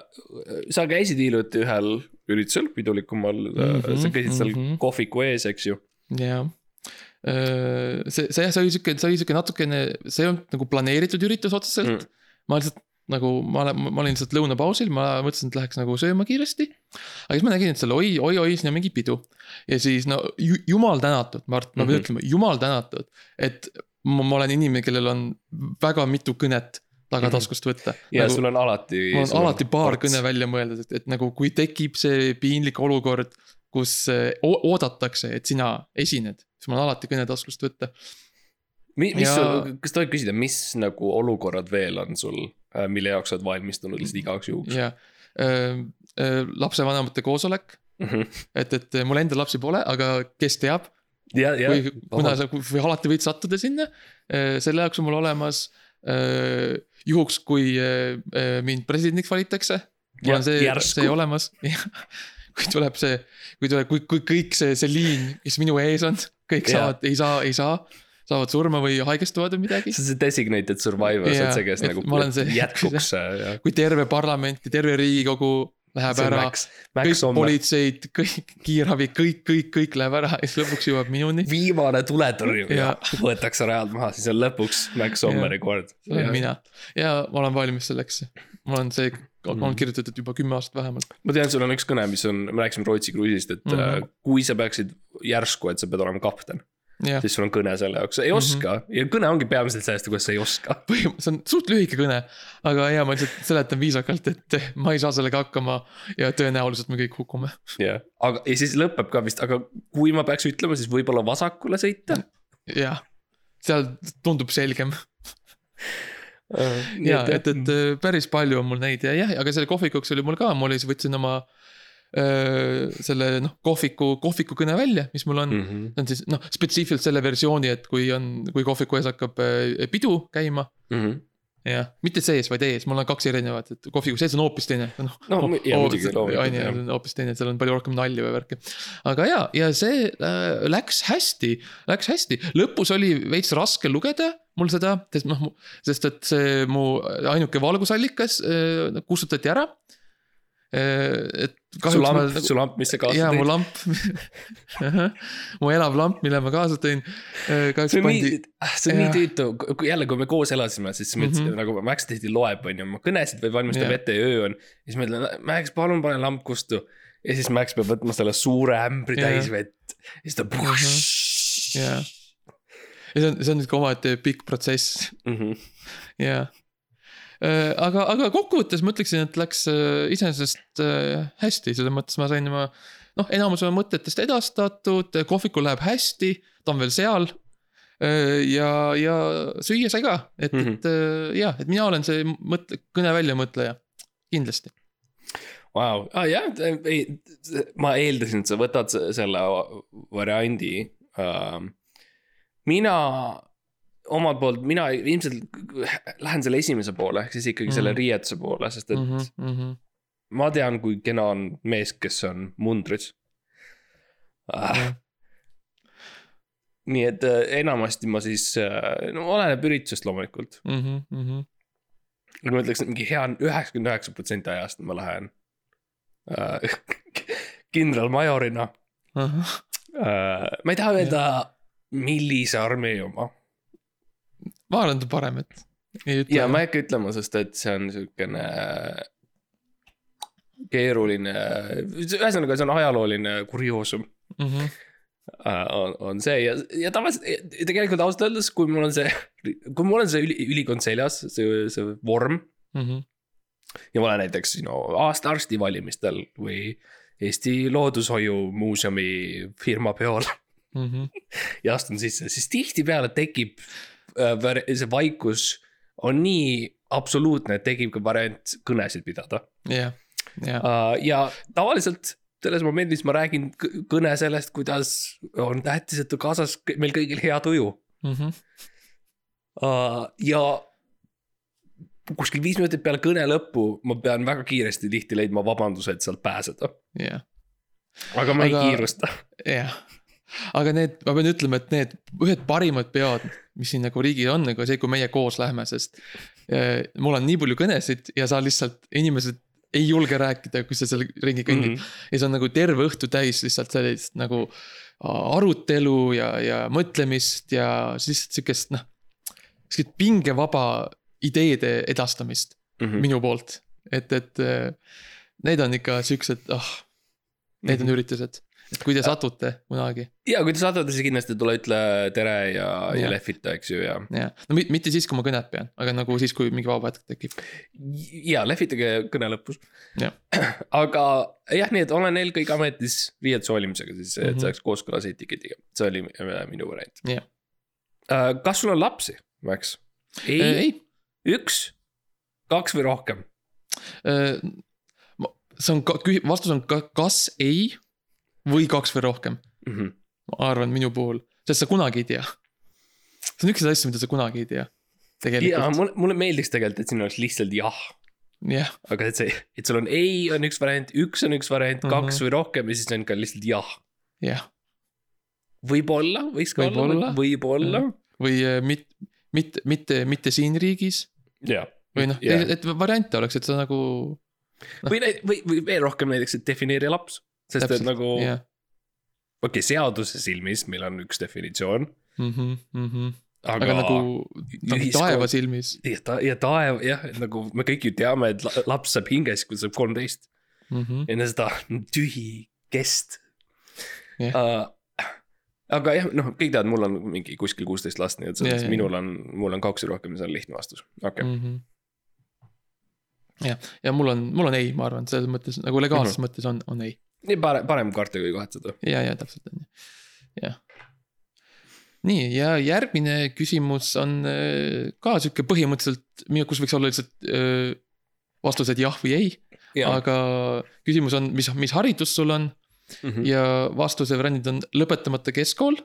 sa käisid hiljuti ühel üritusel, pidulikumal mm, Mhm, -hmm, sa käisid seal mm. -hmm. kohviku ees, eks ju. jah. see, see jah, see oli sihuke, see oli sihuke natukene, see ei olnud nagu planeeritud üritus otseselt Mm. mm.. ma lihtsalt nagu, ma olen, ma olin lihtsalt lõunapausil, ma mõtlesin, et läheks nagu sööma kiiresti. aga siis ma nägin, et seal oi, oi, oi, siin on mingi pidu. ja siis no ju, jumal tänatud, Mart, ma pean Mhm. ütlema, jumal tänatud, et ma, ma olen inimene, kellel on väga mitu kõnet tagataskust võtta. ja nagu, sul on alati. mul on alati paar kõne välja mõeldud, et, et nagu kui tekib see piinlik olukord, kus eh, oodatakse, et sina esined, siis mul on alati kõne taskust võtta. mis, mis Ja- sul, kas tohib küsida, mis nagu olukorrad veel on sul, mille jaoks sa oled valmistunud lihtsalt igaks juhuks ja lapsevanemate koosolek, mm? -hmm. et, et mul endal lapsi pole, aga kes teab, kui, kuna sa, või alati võid sattuda sinna, selle jaoks on mul olemas. juhuks, kui eh, eh, mind presidendiks valitakse, mul Ja- on see, see olemas, [LAUGHS] kui tuleb see, kui tuleb, kui, kui kõik see, see liin, kes minu ees on, kõik Jaa. saavad, ei saa, ei saa. saavad surma või haigestuvad või midagi. see on see designated survivor, sa oled see, kes nagu jätkuks ja kui terve parlament ja terve riigikogu läheb on ära, kõik Sommer. politseid, kõik kiirabi, kõik, kõik, kõik läheb ära ja siis lõpuks jõuab minuni. viimane tuletõrjumine Jaa. võetakse rajalt maha, siis on lõpuks Max Sommeri kord. olen mina ja ma olen valmis selleks. mul on see, on Mhm. kirjutatud juba kümme aastat vähemalt. ma tean, sul on üks kõne, mis on, me rääkisime Rootsi kruiisist, et mm. -hmm. kui sa peaksid järsku, et sa pead olema kapten, jah, siis sul on kõne selle jaoks, sa ei oska. Mm -hmm. ja kõne ongi peamiselt sellest, kuidas sa ei oska. see on suht lühike kõne, aga ja ma lihtsalt seletan viisakalt, et ma ei saa sellega hakkama ja tõenäoliselt me kõik hukume. jah, aga ja siis lõpeb ka vist, aga kui ma peaks ütlema, siis võib-olla vasakule sõita. jah, seal tundub selgem. Ja et, et äh, päris palju on mul neid ja jah, aga selle kohvikuks oli mul ka, ma oli, võtsin oma selle noh, kohviku, kohviku kõne välja, mis mul on mm. -hmm. see on siis noh, spetsiifiliselt selle versiooni, et kui on, kui kohviku ees hakkab äh, pidu käima. Mm -hmm. jah, mitte sees, vaid ees, mul on kaks erinevat, et kohviku sees on hoopis teine, noh. No mu- jaa, muidugi, on loomulikult, on hoopis teine, seal on palju rohkem nalju ja värki. aga ja, ja see äh, läks hästi, läks hästi, lõpus oli veits raske lugeda mul seda, sest noh, sest et see mu ainuke valgusallikas äh, kustutati ära. Et su lamp, su lamp, mis sa kaasa jaa, mu tõid. lamp. [LAUGHS] mu elav lamp, mille ma kaasa tõin. kahjuks see on pandi nii, see on nii jah. tüütu, kui jälle, kui me koos elasime, siis me mm. -hmm. nagu Max tihti loeb, on ju, oma kõnesid või valmistab Jah. ette ja öö on. siis ma ütlen, Max, palun pane lamp kustu. ja siis Max peab võtma selle suure ämbri Jah. täis vett. ja siis ta. jaa. ja see on, see on ikka omaette pikk protsess, Mhm. jaa. aga, aga kokkuvõttes ma ütleksin, et läks äh, iseenesest äh, hästi, selles mõttes ma sain oma noh, enamus on mõtetest edastatud, kohvikul läheb hästi, ta on veel seal. ja, ja süüa sai ka, et mm. -hmm. et äh, jah, et mina olen see mõtle, kõne väljamõtleja, kindlasti. Vau, aa jah, ei, ma eeldasin, et sa võtad se- selle variandi uh,. mina omalt poolt, mina ilmselt lähen selle esimese poole, ehk siis ikkagi mm. selle Mhm. riietuse poole, sest et mm. Mm -hmm. ma tean, kui kena on mees, kes on mundris uh,. nii et uh, enamasti ma siis uh,, no oleneb üritusest loomulikult. Mm -hmm. aga ma ütleks, et mingi hea üheksakümmend üheksa protsenti ajast ma lähen [LAUGHS] uh, kindralmajorina uh,. ma ei taha öelda, millise armee oma ma arvan, et on parem, et ei ütle. ja ma ei hakka ütlema, sest et see on siukene keeruline, ühesõnaga, see on ajalooline kurioosum mm. -hmm. on, on see ja, ja tavaliselt tegelikult ausalt öeldes, kui mul on see, kui mul on see üli, ülikond seljas, see, see vorm Mm -hmm. ja ma olen näiteks know, aasta arsti valimistel või Eesti Loodushoiumuuseumi firma peol Mm -hmm. [LAUGHS] ja astun sisse, siis tihtipeale tekib see vaikus on nii absoluutne, et tekib ka variant kõnesid pidada jah, jah, uh,. ja tavaliselt selles momendis ma räägin kõne sellest, kuidas on tähtis, et kaasas meil kõigil hea tuju Mhm. uh,. ja kuskil viis minutit peale kõne lõppu ma pean väga kiiresti tihti leidma vabanduse, et sealt pääseda. jah, aga ma Aga- ei kiirusta. jah. Aga need, ma pean ütlema, et need ühed parimad peod, mis siin nagu riigil on, nagu see, kui meie koos lähme, sest äh, mul on nii palju kõnesid ja sa lihtsalt, inimesed ei julge rääkida, kui sa seal ringi kõnnid mm. Mhm. -hmm. ja see on nagu terve õhtu täis lihtsalt sellist nagu arutelu ja, ja mõtlemist ja siis lihtsalt sihukest noh. sihukest pingevaba ideede edastamist Mm -hmm. minu poolt, et, et äh, need on ikka siuksed, ah, need on üritused, et kui te satute kunagi ja kui te saadate, siis kindlasti tule ütle tere ja, ja Jah. lehvita, eks ju, ja. ja no mit- mitte siis, kui ma kõnet pean, aga nagu siis, kui mingi vaba hetk tekib. ja lehvitage kõne lõpus. [CLEARS THROAT] Aga jah, nii et olen eelkõige ametis riietuse hoolimisega siis, et Mhm. see oleks kooskõlas etiketiga, see oli äh, minu variant Jah.. kas sul on lapsi, Max? ei, ei, ei., üks, kaks või rohkem? see on, vastus on ka, kas ei või kaks või rohkem, Mhm. ma arvan minu puhul, sest sa kunagi ei tea. see on üks asju, mida sa kunagi ei tea, ja mulle, mulle meeldiks tegelikult, et siin oleks lihtsalt jah, jah, aga et see, et sul on ei on üks variant, üks on üks variant, kaks Mhm. või rohkem ja siis on ka lihtsalt jah. jah, võib-olla, võiks ka olla Võib-olla., võib-olla. või äh, mit-, mitte, mitte, mitte siin riigis jah. või noh, Jah. et variante oleks, et sa nagu. või, või, või veel rohkem näiteks, et defineeri laps, sest et nagu jah, okei okay,, seaduse silmis meil on üks definitsioon, mhm, mhm, aga, aga nagu, nagu taeva silmis ja ta ja taev jah, et nagu me kõik ju teame, et la- laps saab hinges, kui ta saab kolmteist, mm. -hmm. enne seda tühi kest Jah. uh,. aga jah, noh, kõik teavad, mul on mingi kuskil kuusteist last, nii et selles mõttes jah, minul on, mul on kaks rohkem, see on lihtne vastus, okei okay.. mm. -hmm. jah, ja mul on, mul on ei, ma arvan, selles mõttes nagu legaalses mm. -hmm. mõttes on, on ei nii parem, parem kaarte kui kahetada. ja, ja täpselt on ju, jah. nii ja järgmine küsimus on äh, ka sihuke põhimõtteliselt, kus võiks olla lihtsalt öö, vastused jah või ei, aga küsimus on, mis, mis haridus sul on Mhm. ja vastuse variandid on lõpetamata keskkool,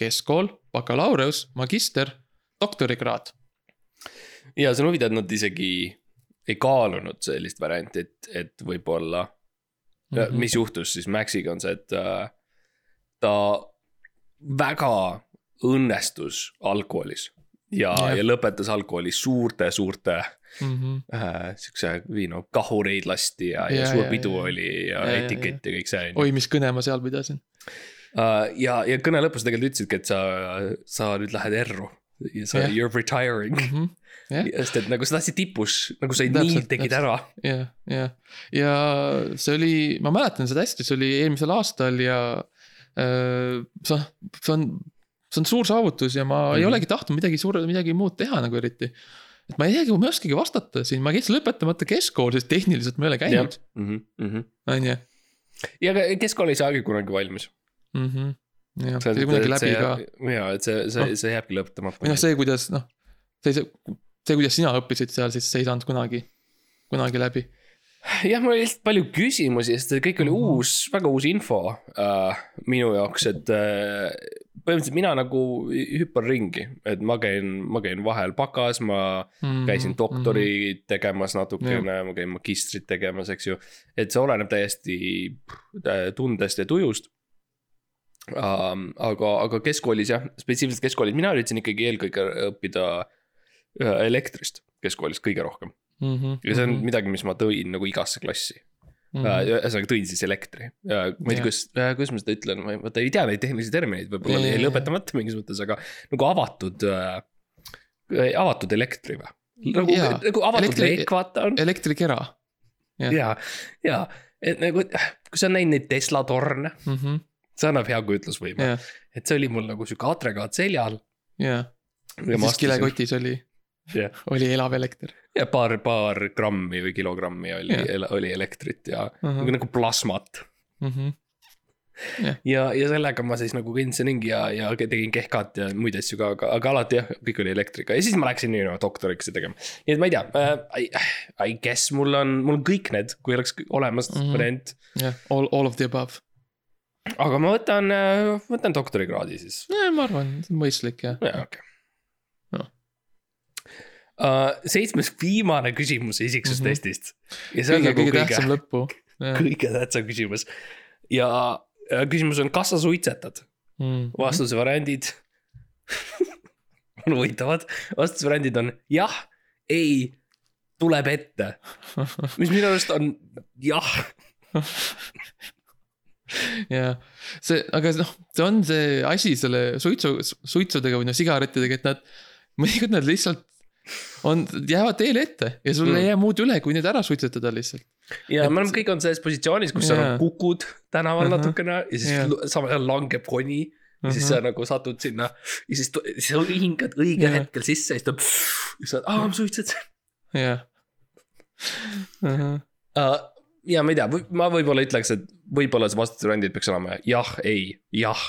keskkool, bakalaureus, magister, doktorikraad. ja see on huvitav, et nad isegi ei kaalunud sellist varianti, et, et võib-olla mm. -hmm. mis juhtus siis Maxiga on see, et äh, ta väga õnnestus algkoolis ja Jah., ja lõpetas algkoolis suurte-suurte Mm -hmm. äh, siukse, või noh, kahureid lasti ja, ja, Ja, suur ja, pidu ja. oli ja, Ja, ja ja, etikett ja kõik see oi, mis kõne ma seal pidasin. ja, ja kõne lõpus tegelikult ütlesidki, et sa, sa nüüd lähed erru ja sa you are retiring mm. Mhm. Sest et nagu sa tahtsid tipus, nagu sa nii tegid ära jah, jah, ja see oli, ma mäletan seda hästi, see oli eelmisel aastal ja äh, see on, see on, see on suur saavutus ja ma mm -hmm. ei Mhm. olegi tahtnud midagi suure, midagi muud teha nagu eriti. et ma ei teagi, ma ei oskagi vastata siin, ma käisin lõpetamata keskkool, sest tehniliselt ma ei ole käinud, mm. -hmm. on ju. ja ka keskkool ei saagi kunagi valmis. mhmh, jah, see sai kunagi läbi ka. ja, et see, see, see jääbki lõpetamata või noh, see, kuidas noh, see, see, see, kuidas sina õppisid seal, siis ei saanud kunagi, kunagi läbi. jah, mul oli lihtsalt palju küsimusi, sest kõik oli Mhm. uus, väga uus info äh, minu jaoks, et äh, põhimõtteliselt mina nagu hüppan ringi, et ma käin, ma käin vahel bakas, ma Mhm, käisin doktori tegemas natukene, ma käin magistrit tegemas, eks ju. et see oleneb täiesti äh, tundest ja tujust. aga, aga keskkoolis jah, spetsiifiliselt keskkoolis, mina üritasin ikkagi eelkõige õppida äh, elektrist keskkoolis kõige rohkem. Mhm, ja see on midagi, mis ma tõin nagu igasse klassi. ühesõnaga tõin siis elektri, ma ei tea, Jah. kuidas, kuidas ma seda ütlen, ma ei- vaata ei tea neid tehnilisi termineid, võib-olla Ja, ja, jäi ja. lõpetamata mingis mõttes, aga nagu avatud äh,, avatud elektri või? nagu, Jaa. nagu avatud Elektri- leek, vaata on. elektrikera. ja, ja, et nagu, kui sa oled näinud neid Tesla torne, Mhm, see annab hea kujutlusvõime. jah, et see oli mul nagu sihuke agregaat seljal. jah. ja ja siis kilekotis oli, Jah. oli elav elekter. ja paar, paar grammi või kilogrammi oli Jah., oli elektrit ja Mhm. nagu, nagu plasmat. ja, ja sellega ma siis nagu kõndsin ringi ja, ja tegin kehkat ja muid asju ka, aga, aga alati jah, kõik oli elektriga ja siis ma läksin nii-öelda doktoriks tegema. nii et ma ei tea äh,, I, I guess mul on, mul on kõik need, kui oleks olemas mm. -hmm. variant. jah, all, all of the above. aga ma võtan, võtan doktorikraadi siis. ma arvan, mõistlik jah. jaa, okei Noh. uh,. seitsmes viimane küsimus isiksustestist ja see on kõige, nagu kõige kõige, tähtsam lõppu. [LAUGHS] kõige tähtsam küsimus. ja küsimus on, kas sa suitsetad? Mm. vastusevariandid [LAUGHS] on huvitavad, vastusevariandid on jah, ei, tuleb ette, mis minu arust on jah. jah, see, aga noh, see on see asi selle suitsu, suitsudega või noh, sigarettidega, et nad, mõnikord nad lihtsalt on, jäävad teele ette ja sul Mm. ei jää muud üle, kui need ära suitsetada lihtsalt. ja Et- me oleme kõik on selles positsioonis, kus sa Jaa. nagu kukud tänaval Ahah. natukene ja siis l- samal ajal langeb koni. ja siis sa nagu satud sinna ja siis, siis sa hingad õigel Jaa. hetkel sisse ja siis ta. ja sa oled, aa ma suitsetasin. jah. Uh, ja ma ei tea, ma võib-olla ütleks, et võib-olla see vastusevariandid peaks olema jah, ei, jah.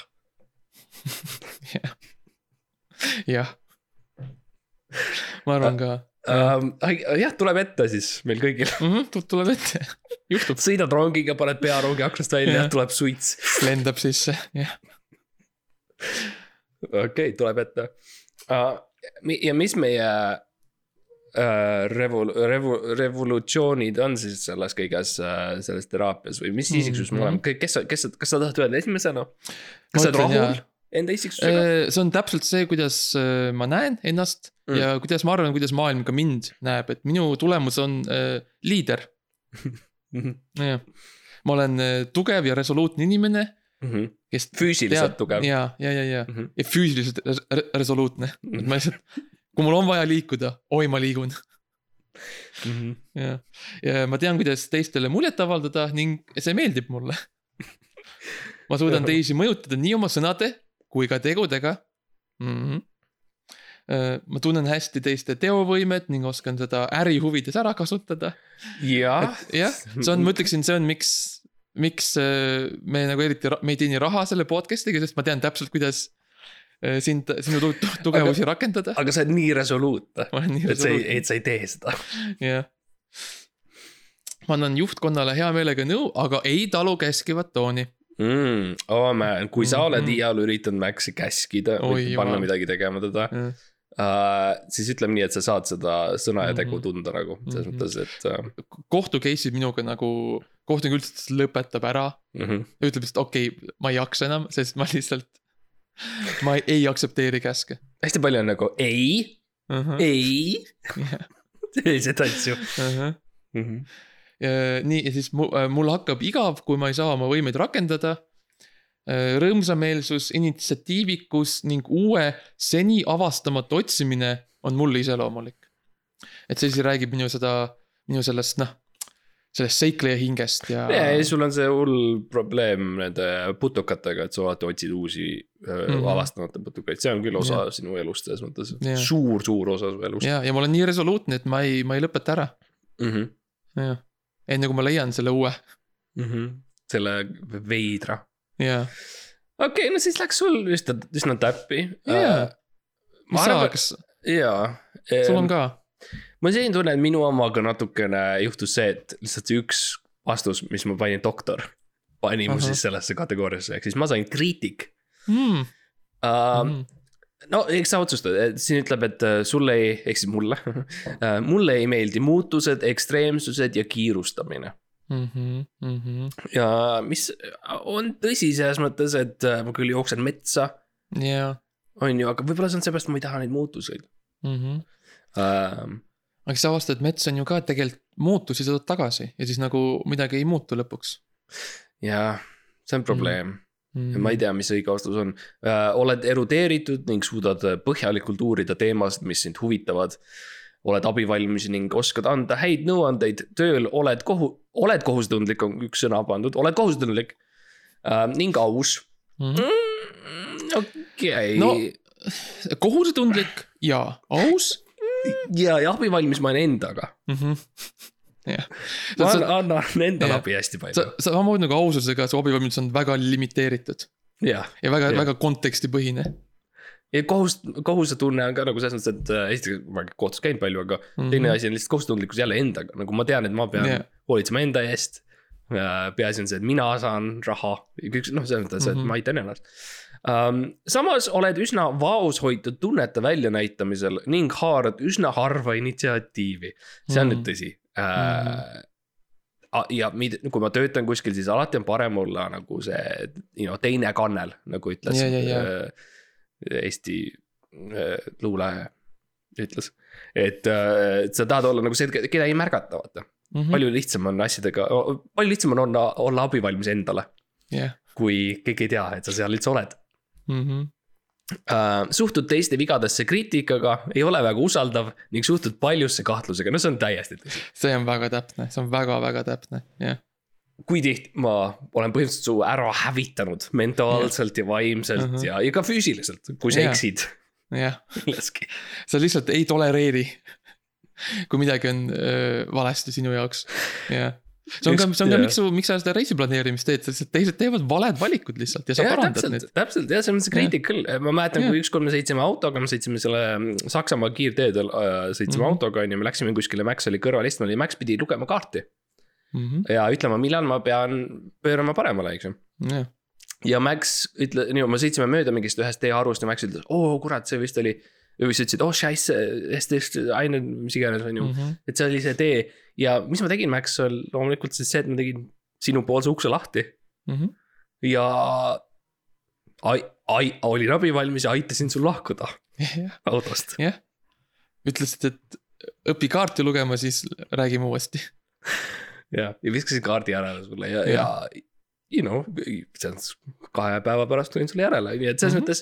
[LAUGHS] jah. Ma arvan ka. Um, jah, tuleb ette siis meil kõigil. tuleb ette, [LAUGHS] juhtub, sõidad rongiga, paned pea rongi aknast välja tuleb suits. lendab sisse, jah. okei okay,, tuleb ette uh,. ja mis meie uh, revol-, revu-, revolutsioonid on siis selles kõiges uh,, selles teraapias või mis isiksus me Mhm. oleme, kes kes sa, kas sa tahad öelda esimesena? kas sa oled rahul. Enda isiksusega? Äh, see on täpselt see, kuidas äh, ma näen ennast Mm. mm. ja kuidas ma arvan, kuidas maailm ka mind näeb, et minu tulemus on äh, liider. [LAUGHS] jah, ma olen äh, tugev ja resoluutne inimene, kes füüsiliselt tugev. ja, ja, ja, ja, Mhm. ja füüsiliselt re resoluutne, et ma lihtsalt, kui mul on vaja liikuda, oi, ma liigun. ja, ja ma tean, kuidas teistele muljet avaldada ning see meeldib mulle. [LAUGHS] ma suudan teisi mõjutada nii oma sõnade kui ka tegudega mm. -hmm. ma tunnen hästi teiste teovõimet ning oskan seda äri huvides ära kasutada. jah, jah, see on, ma ütleksin, see on, miks, miks me nagu eriti, me ei teeni raha selle podcast'iga, sest ma tean täpselt, kuidas sind, sinu tu- tu- tugevusi rakendada. aga sa oled nii resoluutne, ma olen nii resoluutne, et sa ei tee seda. jah. ma annan juhtkonnale hea meelega nõu, aga ei talu käskivat tooni. mm,. oh man, kui sa oled Mhm. iial üritanud Maxi käskida Oi või panna jumal. midagi tegema teda jah, uh,, siis ütleme nii, et sa saad seda sõna ja tegu Mhm. tunda nagu selles Mhm. mõttes, et uh, kohtu case'id minuga nagu, kohtunik üldse lõpetab ära mm. -hmm. ja ütleb lihtsalt okei okay,, ma ei jaksa enam, sest ma lihtsalt, ma ei, ei aktsepteeri käske hästi palju on nagu ei, uh. -huh. ei, [LAUGHS] selliseid asju Uh-huh. mm. -hmm. nii, ja siis mul, mul hakkab igav, kui ma ei saa oma võimeid rakendada. rõõmsameelsus, initsiatiivikus ning uue seni avastamatu otsimine on mulle iseloomulik. et see siis räägib minu seda, minu sellest noh, sellest seikleja hingest ja. ja, ja sul on see hull probleem nende putukatega, et sa alati otsid uusi mm. -hmm. avastamata putukaid, see on küll osa yeah. sinu elust selles mõttes suur, suur osa su elust ja, ja ma olen nii resoluutne, et ma ei, ma ei lõpeta ära, mm. -hmm. jah. Enne kui ma leian selle uue. Mm -hmm. selle veidra. jaa, okei okay,, no siis läks sul üsna, üsna täppi. Jaa. mis ma sa arvan, kas jaa. sul on ka? ma sain tunne, et minu omaga natukene juhtus see, et lihtsalt see üks vastus, mis ma panin doktor, pani mu siis sellesse kategooriasse, ehk siis ma sain kriitik Mm. uh,. Mm. No eks sa otsustad, siin ütleb, et äh, sulle ei, ehk siis mulle [LAUGHS] äh, mulle ei meeldi muutused, ekstreemsused ja kiirustamine. Mhm, mhm. ja mis on tõsi selles mõttes, et äh, ma küll jooksen metsa, jaa. on ju, aga võib-olla see on seepärast, ma ei taha neid muutuseid Mhm. uh,. aga siis avastad, et mets on ju ka tegelikult muutusi, sa tuled tagasi ja siis nagu midagi ei muutu lõpuks jah, see on probleem mm. Ma ei tea, mis õige vastus on uh,. oled erudeeritud ning suudad põhjalikult uurida teemasid, mis sind huvitavad. oled abivalmis ning oskad anda häid nõuandeid tööl, oled kohu-, oled kohusetundlik, on üks sõna pandud, oled kohusetundlik uh, ning aus mm.. mm,. okei No, okay.. kohusetundlik ja aus ja, ja abivalmis ma olen endaga. mm. -hmm. Jah. [LAUGHS] ma annan, annan endale abi hästi sa palju., samamoodi nagu aususega, su abivalmidus on väga limiteeritud ja väga väga kontekstipõhine ja kohus, kohusetunne on ka nagu selles mõttes, et äh, esiteks ma olen kohtus käinud palju, aga mm. teine asi on lihtsalt kohusetundlikkus jälle endaga, nagu ma tean, et ma pean yeah. hoolitsema enda eest. peaasi on see, et mina saan raha, kõik noh, selles mõttes, et Mhm. ma aitan ennast um,. samas oled üsna vaoshoitud tunnete väljanäitamisel ning haarad üsna harva initsiatiivi, see on Mhm. nüüd tõsi uh,. ja mida, kui ma töötan kuskil, siis alati on parem olla nagu see, you know, teine kannel, nagu ütles ja, ja. äh, Eesti äh, luule ütles. et äh, et sa tahad olla nagu see, keda ei märgata, vaata mm. -hmm. palju lihtsam on asjadega, palju lihtsam on olla, olla abivalmis endale, jah, kui keegi ei tea, et sa seal üldse oled Mhm. uh,. Suhtud teiste vigadesse kriitikaga, ei ole väga usaldav ning suhtud paljusse kahtlusega, no see on täiesti tõsi. see on väga täpne, see on väga-väga täpne, jah. kui tihti ma olen põhimõtteliselt su ära hävitanud mentaalselt ja vaimselt uh. -huh. ja, ja ka füüsiliselt, kui sa Jah. eksid jah, sa lihtsalt ei tolereeri. kui midagi on öö, valesti sinu jaoks, jah. See on ka, see on ka, miks su, miks sa seda reisiplaneerimist teed, sest teised teevad valed valikud lihtsalt ja sa jah, parandad täpselt need., täpselt jah, selles mõttes kriitik küll, ma mäletan, kui ükskord me sõitsime autoga, me sõitsime selle mm, Saksamaa kiirteedel äh,, sõitsime mm. -hmm. autoga on ju, me läksime kuskile, Max oli kõrval istunud ja Max pidi lugema kaarti Mhm. ja ütlema, millal ma pean pöörama paremale, eks ju. jah, ja Max ütle, nii, me sõitsime mööda mingist ühest teeharust ja Max ütles, oo kurat, see vist oli. või sa ütlesid, oh scheisse, mis iganes on ju, Mhm. et see oli see tee ja mis ma tegin, Max, on loomulikult siis see, et ma tegin sinupoolse ukse lahti Mhm. ja. ai-, ai-, olin abivalmis ja aitasin sul lahkuda jah, autost. jah. ütlesid, et õpi kaarti lugema, siis räägime uuesti. ja, ja viskasin kaardi järele sulle ja, ja Jah. you know, see on kahe päeva pärast tulin sulle järele, nii et selles mm. -hmm. mõttes.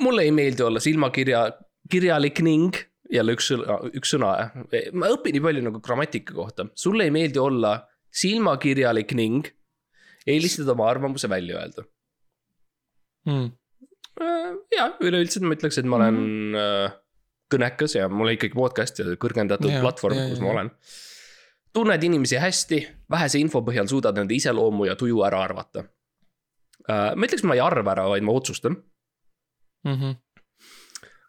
mulle ei meeldi olla silmakirja, kirjalik ning jälle üks sõna, üks sõna, ma õpin nii palju nagu grammatika kohta, sulle ei meeldi olla silmakirjalik ning eelistada oma arvamuse välja öelda. Mm. ja üleüldiselt ma ütleks, et ma olen äh, kõnekas ja mul on ikkagi podcast ja kõrgendatud Jaa, platvorm, jaa, kus ma jaa. olen. tunned inimesi hästi, vähese info põhjal suudad nende iseloomu ja tuju ära arvata. ma ütleks, ma ei arva ära, vaid ma otsustan. Mm -hmm.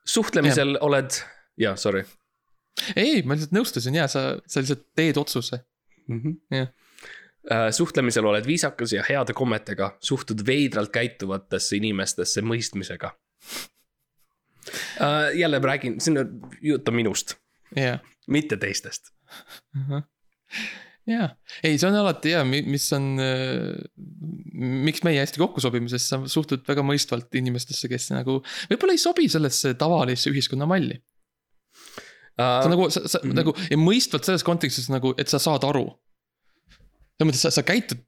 suhtlemisel ja. oled, jaa, sorry ei, ma lihtsalt nõustusin ja sa, sa lihtsalt teed otsuse. mm. -hmm. Jah. Uh, suhtlemisel oled viisakas ja heade kommetega, suhtud veidralt käituvatesse inimestesse mõistmisega uh,. jälle ma räägin, siin on jutt on minust, jah. mitte teistest. jaa, ei, see on alati hea, mis on, miks meie hästi kokku sobime, sest sa suhtud väga mõistvalt inimestesse, kes nagu võib-olla ei sobi sellesse tavalisse ühiskonnamalli. Sa Uh, nagu, sa, sa mm. -hmm. nagu ja mõistvalt selles kontekstis nagu, et sa saad aru. selles mõttes, sa, sa käitud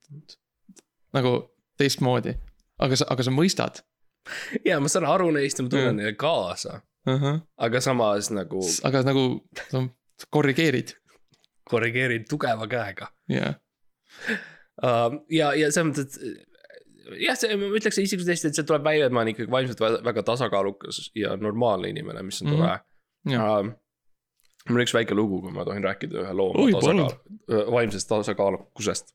nagu teistmoodi, aga sa, aga sa mõistad ja ma saan aru neist ja ma tunnen neile kaasa, uh. -huh. aga samas nagu aga nagu sa korrigeerid, korrigeerin tugeva käega jah. uh,. ja, ja selles mõttes, et jah, see, ma ütleks isiklikult hästi, et see tuleb välja, et ma olen ikkagi vaimselt vä- väga tasakaalukas ja normaalne inimene, mis on Mhm. tore Jah. uh,. Mul on üks väike lugu, kui ma tohin rääkida ühe loo tasakaal, vaimsest tasakaalukusest.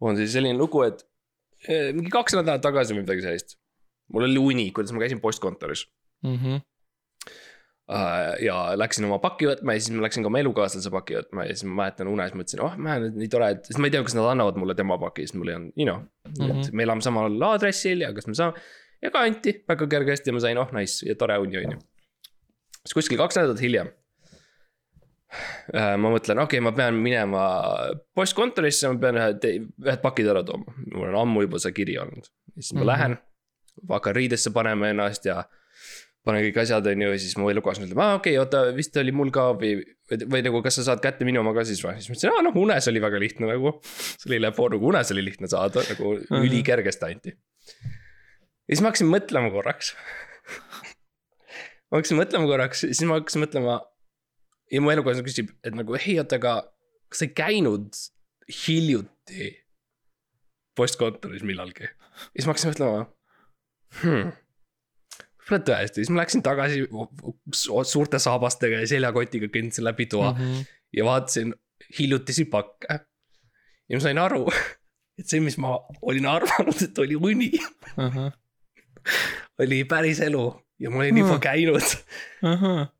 on siis selline lugu, et eh, mingi kaks nädalat tagasi või midagi sellist. mul oli uni, kuidas ma käisin postkontoris Mhm. Äh, ja läksin oma pakki võtma ja siis ma läksin ka oma elukaaslase pakki võtma ja siis ma mäletan unes mõtlesin, oh man, nii tore, et, sest ma ei tea, kas nad annavad mulle tema paki, sest mul ei olnud, you know mm. -hmm. et me elame samal aadressil ja kas me saame. ja ka anti väga kergesti ja ma sain, oh nice ja tore uni, on ju. siis kuskil kaks nädalat hiljem. Ma mõtlen, okei okay,, ma pean minema postkontorisse, ma pean ühed, ühed pakid ära tooma, mul on ammu juba see kiri olnud. siis ma mm. -hmm. lähen, hakkan riidesse panema ennast ja panen kõik asjad, on ju, ja siis mu elukaaslane ütleb, aa okei okay,, oota, vist oli mul ka või, või, nagu, kas sa saad kätte minu oma ka siis või? siis ma ütlesin, aa noh, unes oli väga lihtne nagu. oli läbi nagu unes oli lihtne saada, nagu Mhm. ülikergesti anti. ja siis ma hakkasin mõtlema korraks. [LAUGHS] ma hakkasin mõtlema korraks, siis ma hakkasin mõtlema. Ja mu elukaaslane küsib, et nagu ei, oota, aga kas sa ei käinud hiljuti postkontoris millalgi? ja siis ma hakkasin mõtlema hmm,. võib-olla tõesti, siis ma läksin tagasi su- suurte saabastega ja seljakotiga kõndsin läbi toa mm. Mhm. ja vaatasin hiljutisi pakke. ja ma sain aru, et see, mis ma olin arvanud, et oli uni, oli päris elu ja ma olin juba Hmm. käinud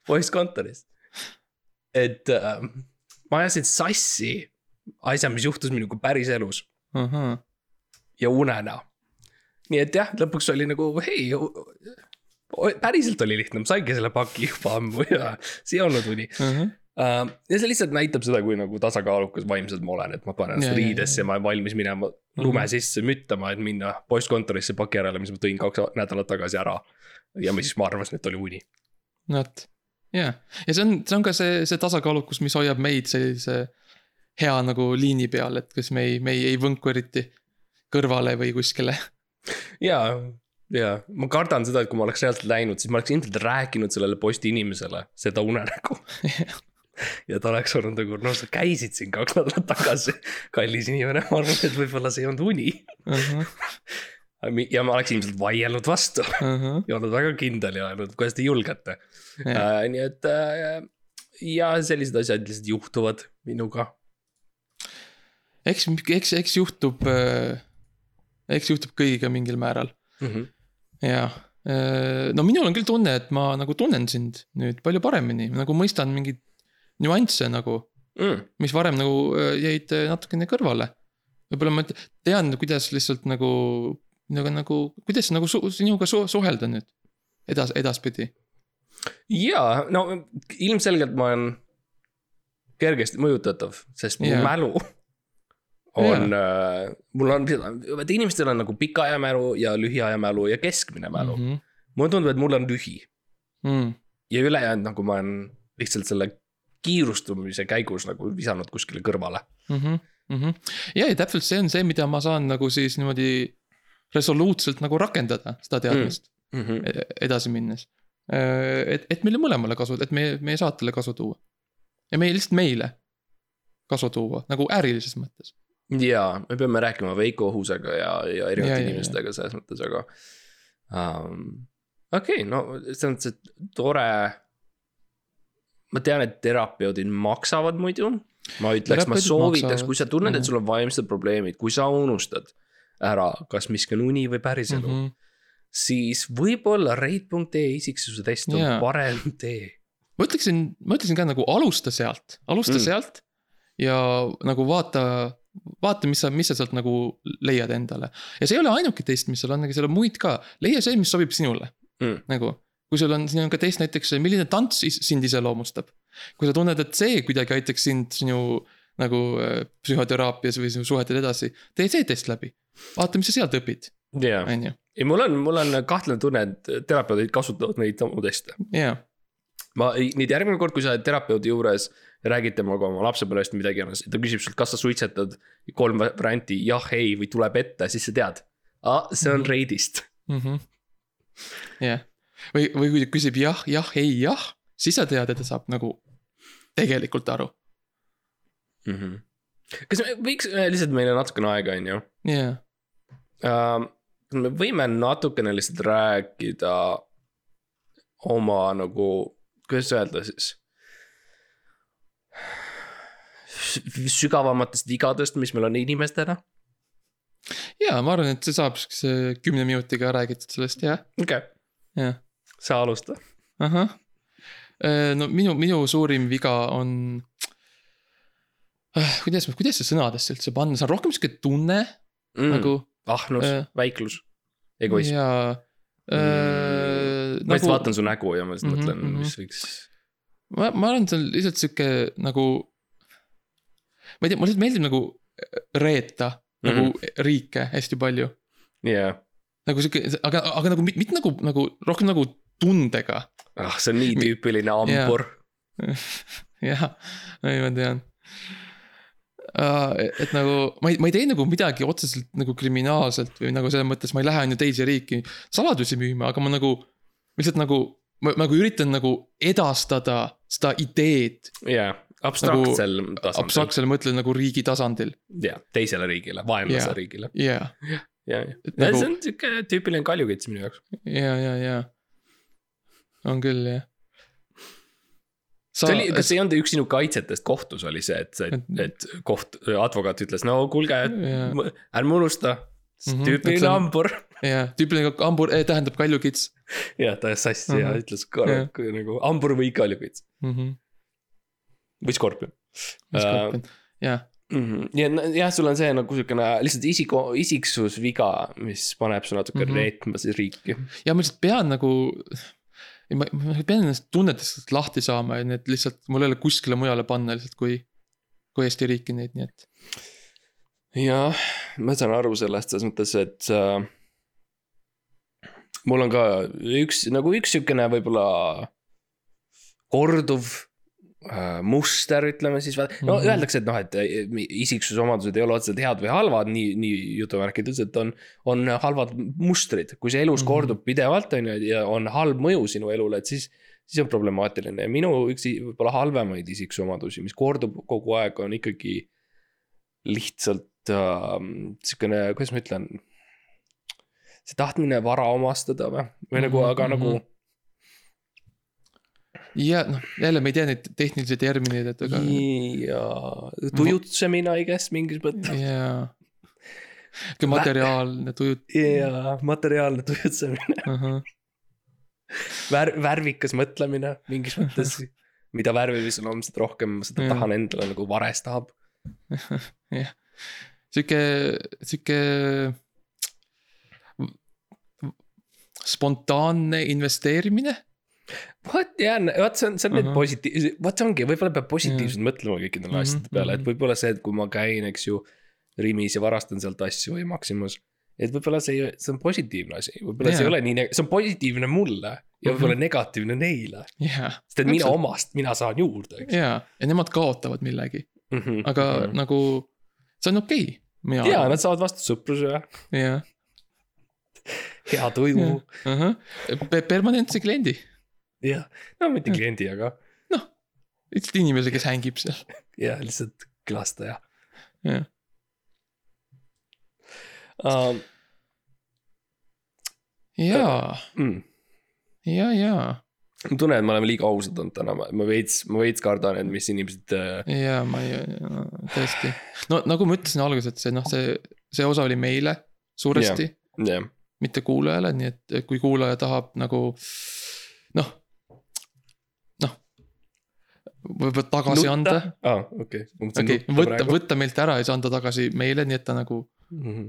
postkontoris. Et äh, ma ajasin sassi asja, mis juhtus minuga päris elus ja unena. nii et jah, lõpuks oli nagu hei, päriselt oli lihtne, ma saingi selle paki juba ammu ja see ei olnud uni. ja see lihtsalt näitab seda, kui nagu tasakaalukas vaimselt ma olen, et ma panen ennast riidesse ja ma olen valmis minema lume sisse müttama, et minna postkontorisse paki järele, mis ma tõin kaks nädalat tagasi ära. ja ma siis ma arvasin, et oli uni. vot, jah, ja see on, see on ka see, see tasakaalukus, mis hoiab meid sellise hea nagu liini peal, et kas me ei, me ei, ei võnku eriti kõrvale või kuskile. ja, ja ma kardan seda, et kui ma oleks reaalselt läinud, siis ma oleks ilmselt rääkinud sellele posti inimesele seda unenägu. [LAUGHS] ja ta oleks olnud nagu, no sa käisid siin kaks nädalat tagasi, kallis inimene, ma arvan, et võib-olla see ei olnud uni. Ja ma oleks ilmselt vaielnud vastu [LAUGHS] ja olnud väga kindel ja öelnud, kuidas te julgete. nii et äh, ja sellised asjad lihtsalt juhtuvad minuga. eks, eks, eks juhtub, eks juhtub kõigiga mingil määral Mm -hmm. ja. no minul on küll tunne, et ma nagu tunnen sind nüüd palju paremini, nagu mõistan mingeid nüansse nagu, mm. mis varem nagu äh, jäid äh, natukene kõrvale. võib-olla ma te- tean, kuidas lihtsalt nagu, nagu, nagu, kuidas nagu su, sinuga su, suhelda nüüd edas, edaspidi. ja no ilmselgelt ma olen kergesti mõjutatav, sest mu Jaa. yeah. mälu on yeah., mul on, vaata inimestel on nagu pika aja mälu ja lühiaja mälu ja keskmine mälu mm. -hmm. mulle tundub, et mul on lühi Mm. ja ülejäänud nagu ma olen lihtsalt selle kiirustumise käigus nagu visanud kuskile kõrvale. Mm -hmm. Mm -hmm. ja, ja täpselt see on see, mida ma saan nagu siis niimoodi resoluutselt nagu rakendada, seda teadmist Mm -hmm. mm. edasi minnes. et, et meile mõlemale kasu, et meie, meie saatele kasu tuua. ja meie lihtsalt meile kasu tuua nagu ärilises mõttes. ja me peame rääkima Veiko Ohusega ja, ja erinevate Ja, ja, ja. inimestega selles mõttes, aga um,. okei okay,, no selles mõttes, et tore. ma tean, et terapeudid maksavad muidu. ma ütleks, ma soovitaks, kui sa tunned, et sul on vaimsed probleemid, kui sa unustad ära, kas miski on uni või päriselu mm. -hmm. siis võib-olla rate.ee isiksuse test on Jaa. parem tee. ma ütleksin, ma ütleksin ka nagu alusta sealt, alusta Mm. sealt. ja nagu vaata, vaata, mis sa, mis sa sealt nagu leiad endale. ja see ei ole ainuke test, mis seal on, aga seal on muid ka, leia see, mis sobib sinule Mm. nagu. kui sul on, siin on ka test näiteks, milline tants sind iseloomustab. kui sa tunned, et see kuidagi aitaks sind sinu nagu äh, psühhoteraapias või sinu suhetel edasi, tee see test läbi. vaata, mis sa sealt õpid, on ju, ei mul on, mul on kahtlane tunne, et terapeudid kasutavad neid samu teste. jaa. ma, nüüd järgmine kord, kui sa oled terapeudi juures ja räägid temaga oma lapsepõlvest midagi iganes, ta küsib sult, kas sa suitsetad. kolm varianti jah, ei või tuleb ette, siis sa tead. see on Mhm. Reidist. mhmh, jah, või, või kui ta küsib jah, jah, ei, jah, siis sa tead, et ta saab nagu tegelikult aru, kas me võiks äh, lihtsalt, meil on natukene aega, on ju jaa. uh,. me võime natukene lihtsalt rääkida oma nagu, kuidas öelda siis sügavamatest vigadest, mis meil on inimestena. ja ma arvan, et see saab siukse kümne minutiga räägitud sellest jah, okei okay., jah, sa alusta ahah. no minu, minu suurim viga on. kuidas, kuidas see sõnadesse üldse panna, see on rohkem sihuke tunne mm. mm. nagu. ahnus Äh. äh,, väiklus, egoism. jaa äh,. ma lihtsalt vaatan su nägu ja ma lihtsalt Mhm, mõtlen, mhm. mis võiks. ma, ma arvan, et see on lihtsalt sihuke nagu. ma ei tea, mulle lihtsalt meeldib nagu reeta mm -hmm. nagu riike hästi palju. jaa, nagu sihuke, aga, aga nagu mitte mitte nagu, nagu rohkem nagu tundega. ah see on nii tüüpiline hambur. jah, ei ma tean. Et nagu ma ei, ma ei tee nagu midagi otseselt nagu kriminaalselt või nagu selles mõttes ma ei lähe on ju teise riiki saladusi müüma, aga ma nagu lihtsalt nagu, ma nagu üritan nagu edastada seda ideed jaa, abstraktsel Nagu tasandil. abstraktsel mõttel nagu riigi tasandil. jaa, teisele riigile, vaenlase Jaa. riigile. jaa, ja, ja ja nagu- see on siuke tüüpiline kaljukits minu jaoks. ja, ja, ja. on küll jah. See oli, kas see ei olnud üks sinu kaitsetest kohtus oli see, et see, et koht, advokaat ütles, no kuulge, ärme unusta. Mhm, et tüüpiline hambur. jah, tüüpiline hambur eh, tähendab kaljukits jah, ta sassi ja Mhm. ütles korra- nagu hambur või kaljukits mm. -hmm. või skorpion. jah, Mhm. ja jah, sul on see nagu siukene lihtsalt isiku, isiksusviga, mis paneb su natuke mm. -hmm. reetma siis riiki. ja ma lihtsalt pean nagu. ma, ma pean ennast tunnetest lahti saama ja need lihtsalt, mul ei ole kuskile mujale panna lihtsalt kui, kui Eesti riiki neid, nii et. jah, ma saan aru sellest selles mõttes, et äh, mul on ka üks nagu üks siukene võib-olla korduv muster, ütleme siis, no mm Mhm. -hmm. öeldakse, et noh, et äh, isiksusomadused ei ole otseselt head või halvad, nii, nii jutumärkides, et on, on halvad mustrid, kui see elus mm Mhm. -hmm. kordub pidevalt, on ju, ja on halb mõju sinu elule, et siis siis on problemaatiline ja minu üks võib-olla halvemaid isiksusomadusi, mis kordub kogu aeg, on ikkagi lihtsalt äh, sihukene, kuidas ma ütlen. see tahtmine vara omastada või, või nagu, Mhm, aga nagu mhm. Ja noh, jälle me ei tea neid tehnilisi termineid, et aga. ja tujutsemine, I guess mingis mõttes. jaa. sihuke materiaalne tujut-. ja materiaalne tujutsemine, värv, värvikas mõtlemine mingis mõttes. mida värvilisem on, seda rohkem ma seda Jah. tahan endale nagu vares tahab. [LAUGHS] sihuke, sihuke. spontaanne investeerimine. Vot ja, vot see on, see on need Ahah. positiivsed, vot see ongi, võib-olla peab positiivselt mõtlema kõikidele Mhm, asjade peale, et mhm. võib-olla see, et kui ma käin, eks ju. Rimis ja varastan sealt asju või Maximus. et võib-olla see, see on positiivne asi, võib-olla see ei Jaa. ole nii, see on positiivne mulle ja võib-olla negatiivne neile. jaa, sest et mina omast, mina saan juurde, eks. jaa, ja nemad kaotavad millegi, aga Mhm. nagu see on okei okay,. mina ja nad saavad vastu sõpruse ja jah, hea tuju permanentse kliendi, ja no mitte kliendi, aga lihtsalt inimese, kes hängib seal, [LAUGHS] ja lihtsalt külastaja jah. um,. jaa, Mm. ja, ja, ma tunnen, et me oleme liiga ausad olnud täna, ma veits, ma veits kardan, et mis inimesed äh, ja ma ei, tõesti. no nagu ma ütlesin alguses, et see noh, see, see osa oli meile suuresti yeah., jah, mitte kuulajale, nii et kui kuulaja tahab nagu noh, noh. Võib-olla tagasi anda, aa, okei. okei, võtta, võtta meilt ära ja siis anda tagasi meile, nii et ta nagu, Mhm.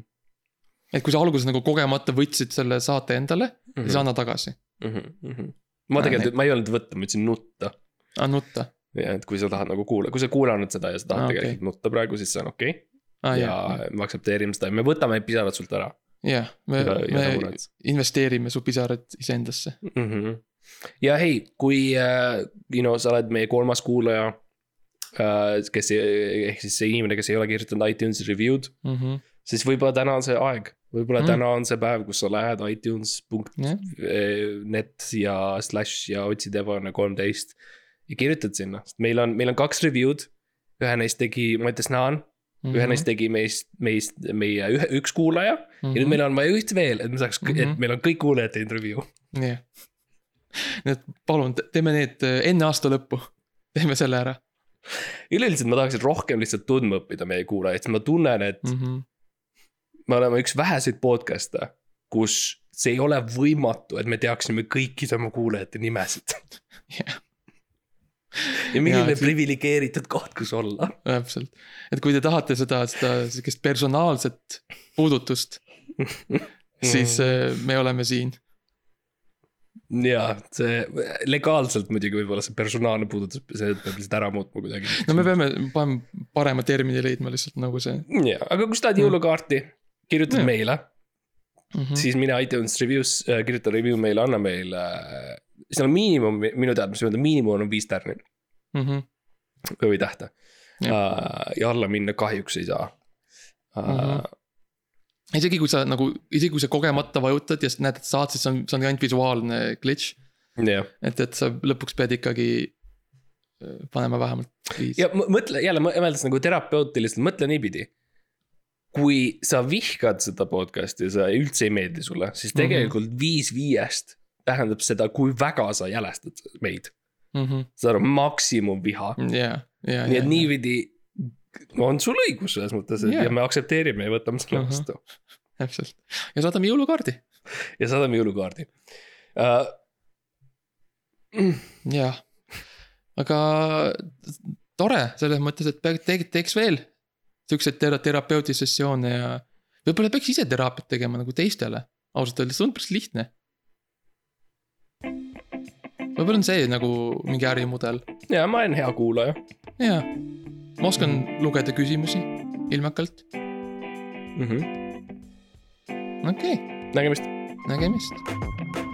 et kui sa alguses nagu kogemata võtsid selle saate endale, siis anna tagasi, Mhm, ma tegelikult, ma ei öelnud võtta, ma ütlesin nutta. anna nutta. ja et kui sa tahad nagu kuula, kui sa kuulanud seda ja sa tahad Aa, ah, tegelikult nutta praegu, siis see on okei okay. aa ja jaa, me aktsepteerime seda ja me võtame pisarad sult ära. jah, me, me investeerime su pisarad iseendasse. mm. -hmm. Ja hei, kui äh, you know, sa oled meie kolmas kuulaja äh,, kes, ehk siis see inimene, kes ei ole kirjutanud iTunes'i review'd, Mhm. siis võib-olla täna on see aeg. võib-olla Mm. mm. täna on see päev, kus sa lähed iTunes.net ja slash ja otsid Evane kolmteist. ja kirjutad sinna, sest meil on, meil on kaks review'd. ühe neist tegi Mattias Naan mm, -hmm. ühe neist tegi meist, meist, meie ühe, üks kuulaja mm. -hmm. ja nüüd meil on vaja üht veel, et me saaks mm, -hmm. et Mhm. meil on kõik kuulajad teinud review. jah. Nii et palun te- teeme need äh, enne aasta lõppu, teeme selle ära. üleüldiselt ma tahaksin rohkem lihtsalt tundma õppida meie kuulajaid, sest ma tunnen, et mm. -hmm. me oleme üks väheseid podcast'e, kus see ei ole võimatu, et me teaksime kõikide oma kuulajate nimesid jah, ja milline priviligeeritud koht, kus olla. täpselt. et kui te tahate seda, seda sihukest personaalset puudutust, [LAUGHS] siis äh, me oleme siin. Ja see legaalselt muidugi võib-olla see personaalne puudutus, see peab lihtsalt ära muutma kuidagi. no me peame panema parema termini leidma lihtsalt nagu see ja, aga kui sa tahad jõulukaarti, kirjutad Jah. meile mm. -hmm. siis mine iTunes reviews äh,, kirjuta review meile, anna meile äh,. seal on miinimum, minu teadmise mööda miinimum on viis tärni Mm -hmm. või tähte. ja alla minna kahjuks ei saa Mhm.. Isegi kui sa nagu, isegi kui sa kogemata vajutad ja näed, et saad, siis on, see on ainult visuaalne glitch. jah, et, et sa lõpuks pead ikkagi äh, panema vähemalt viis. ja mõ- mõtle jälle mõ- mõeldes nagu terapeutiliselt, mõtle niipidi. kui sa vihkad seda podcast'i ja see üldse ei meeldi sulle, siis Mhm. tegelikult viis viiest tähendab seda, kui väga sa jälestad meid. Mhm. saad aru, maksimumviha. ja, ja, nii et niipidi on sul õigus selles mõttes, Jaa. ja me aktsepteerime ja võtame selle vastu täpselt ja saadame jõulukaardi. ja saadame jõulukaardi uh,. jah, aga tore selles mõttes, et peaks, teeks veel siukseid tera-, terapeutisessioone ja võib-olla peaks ise teraapiat tegema nagu teistele, ausalt öeldes, see on päris lihtne. võib-olla on see nagu mingi ärimudel ja ma olen hea kuulaja ja ma oskan lugeda küsimusi ilmekalt, mm. -hmm. okei okay,, nägemist. nägemist.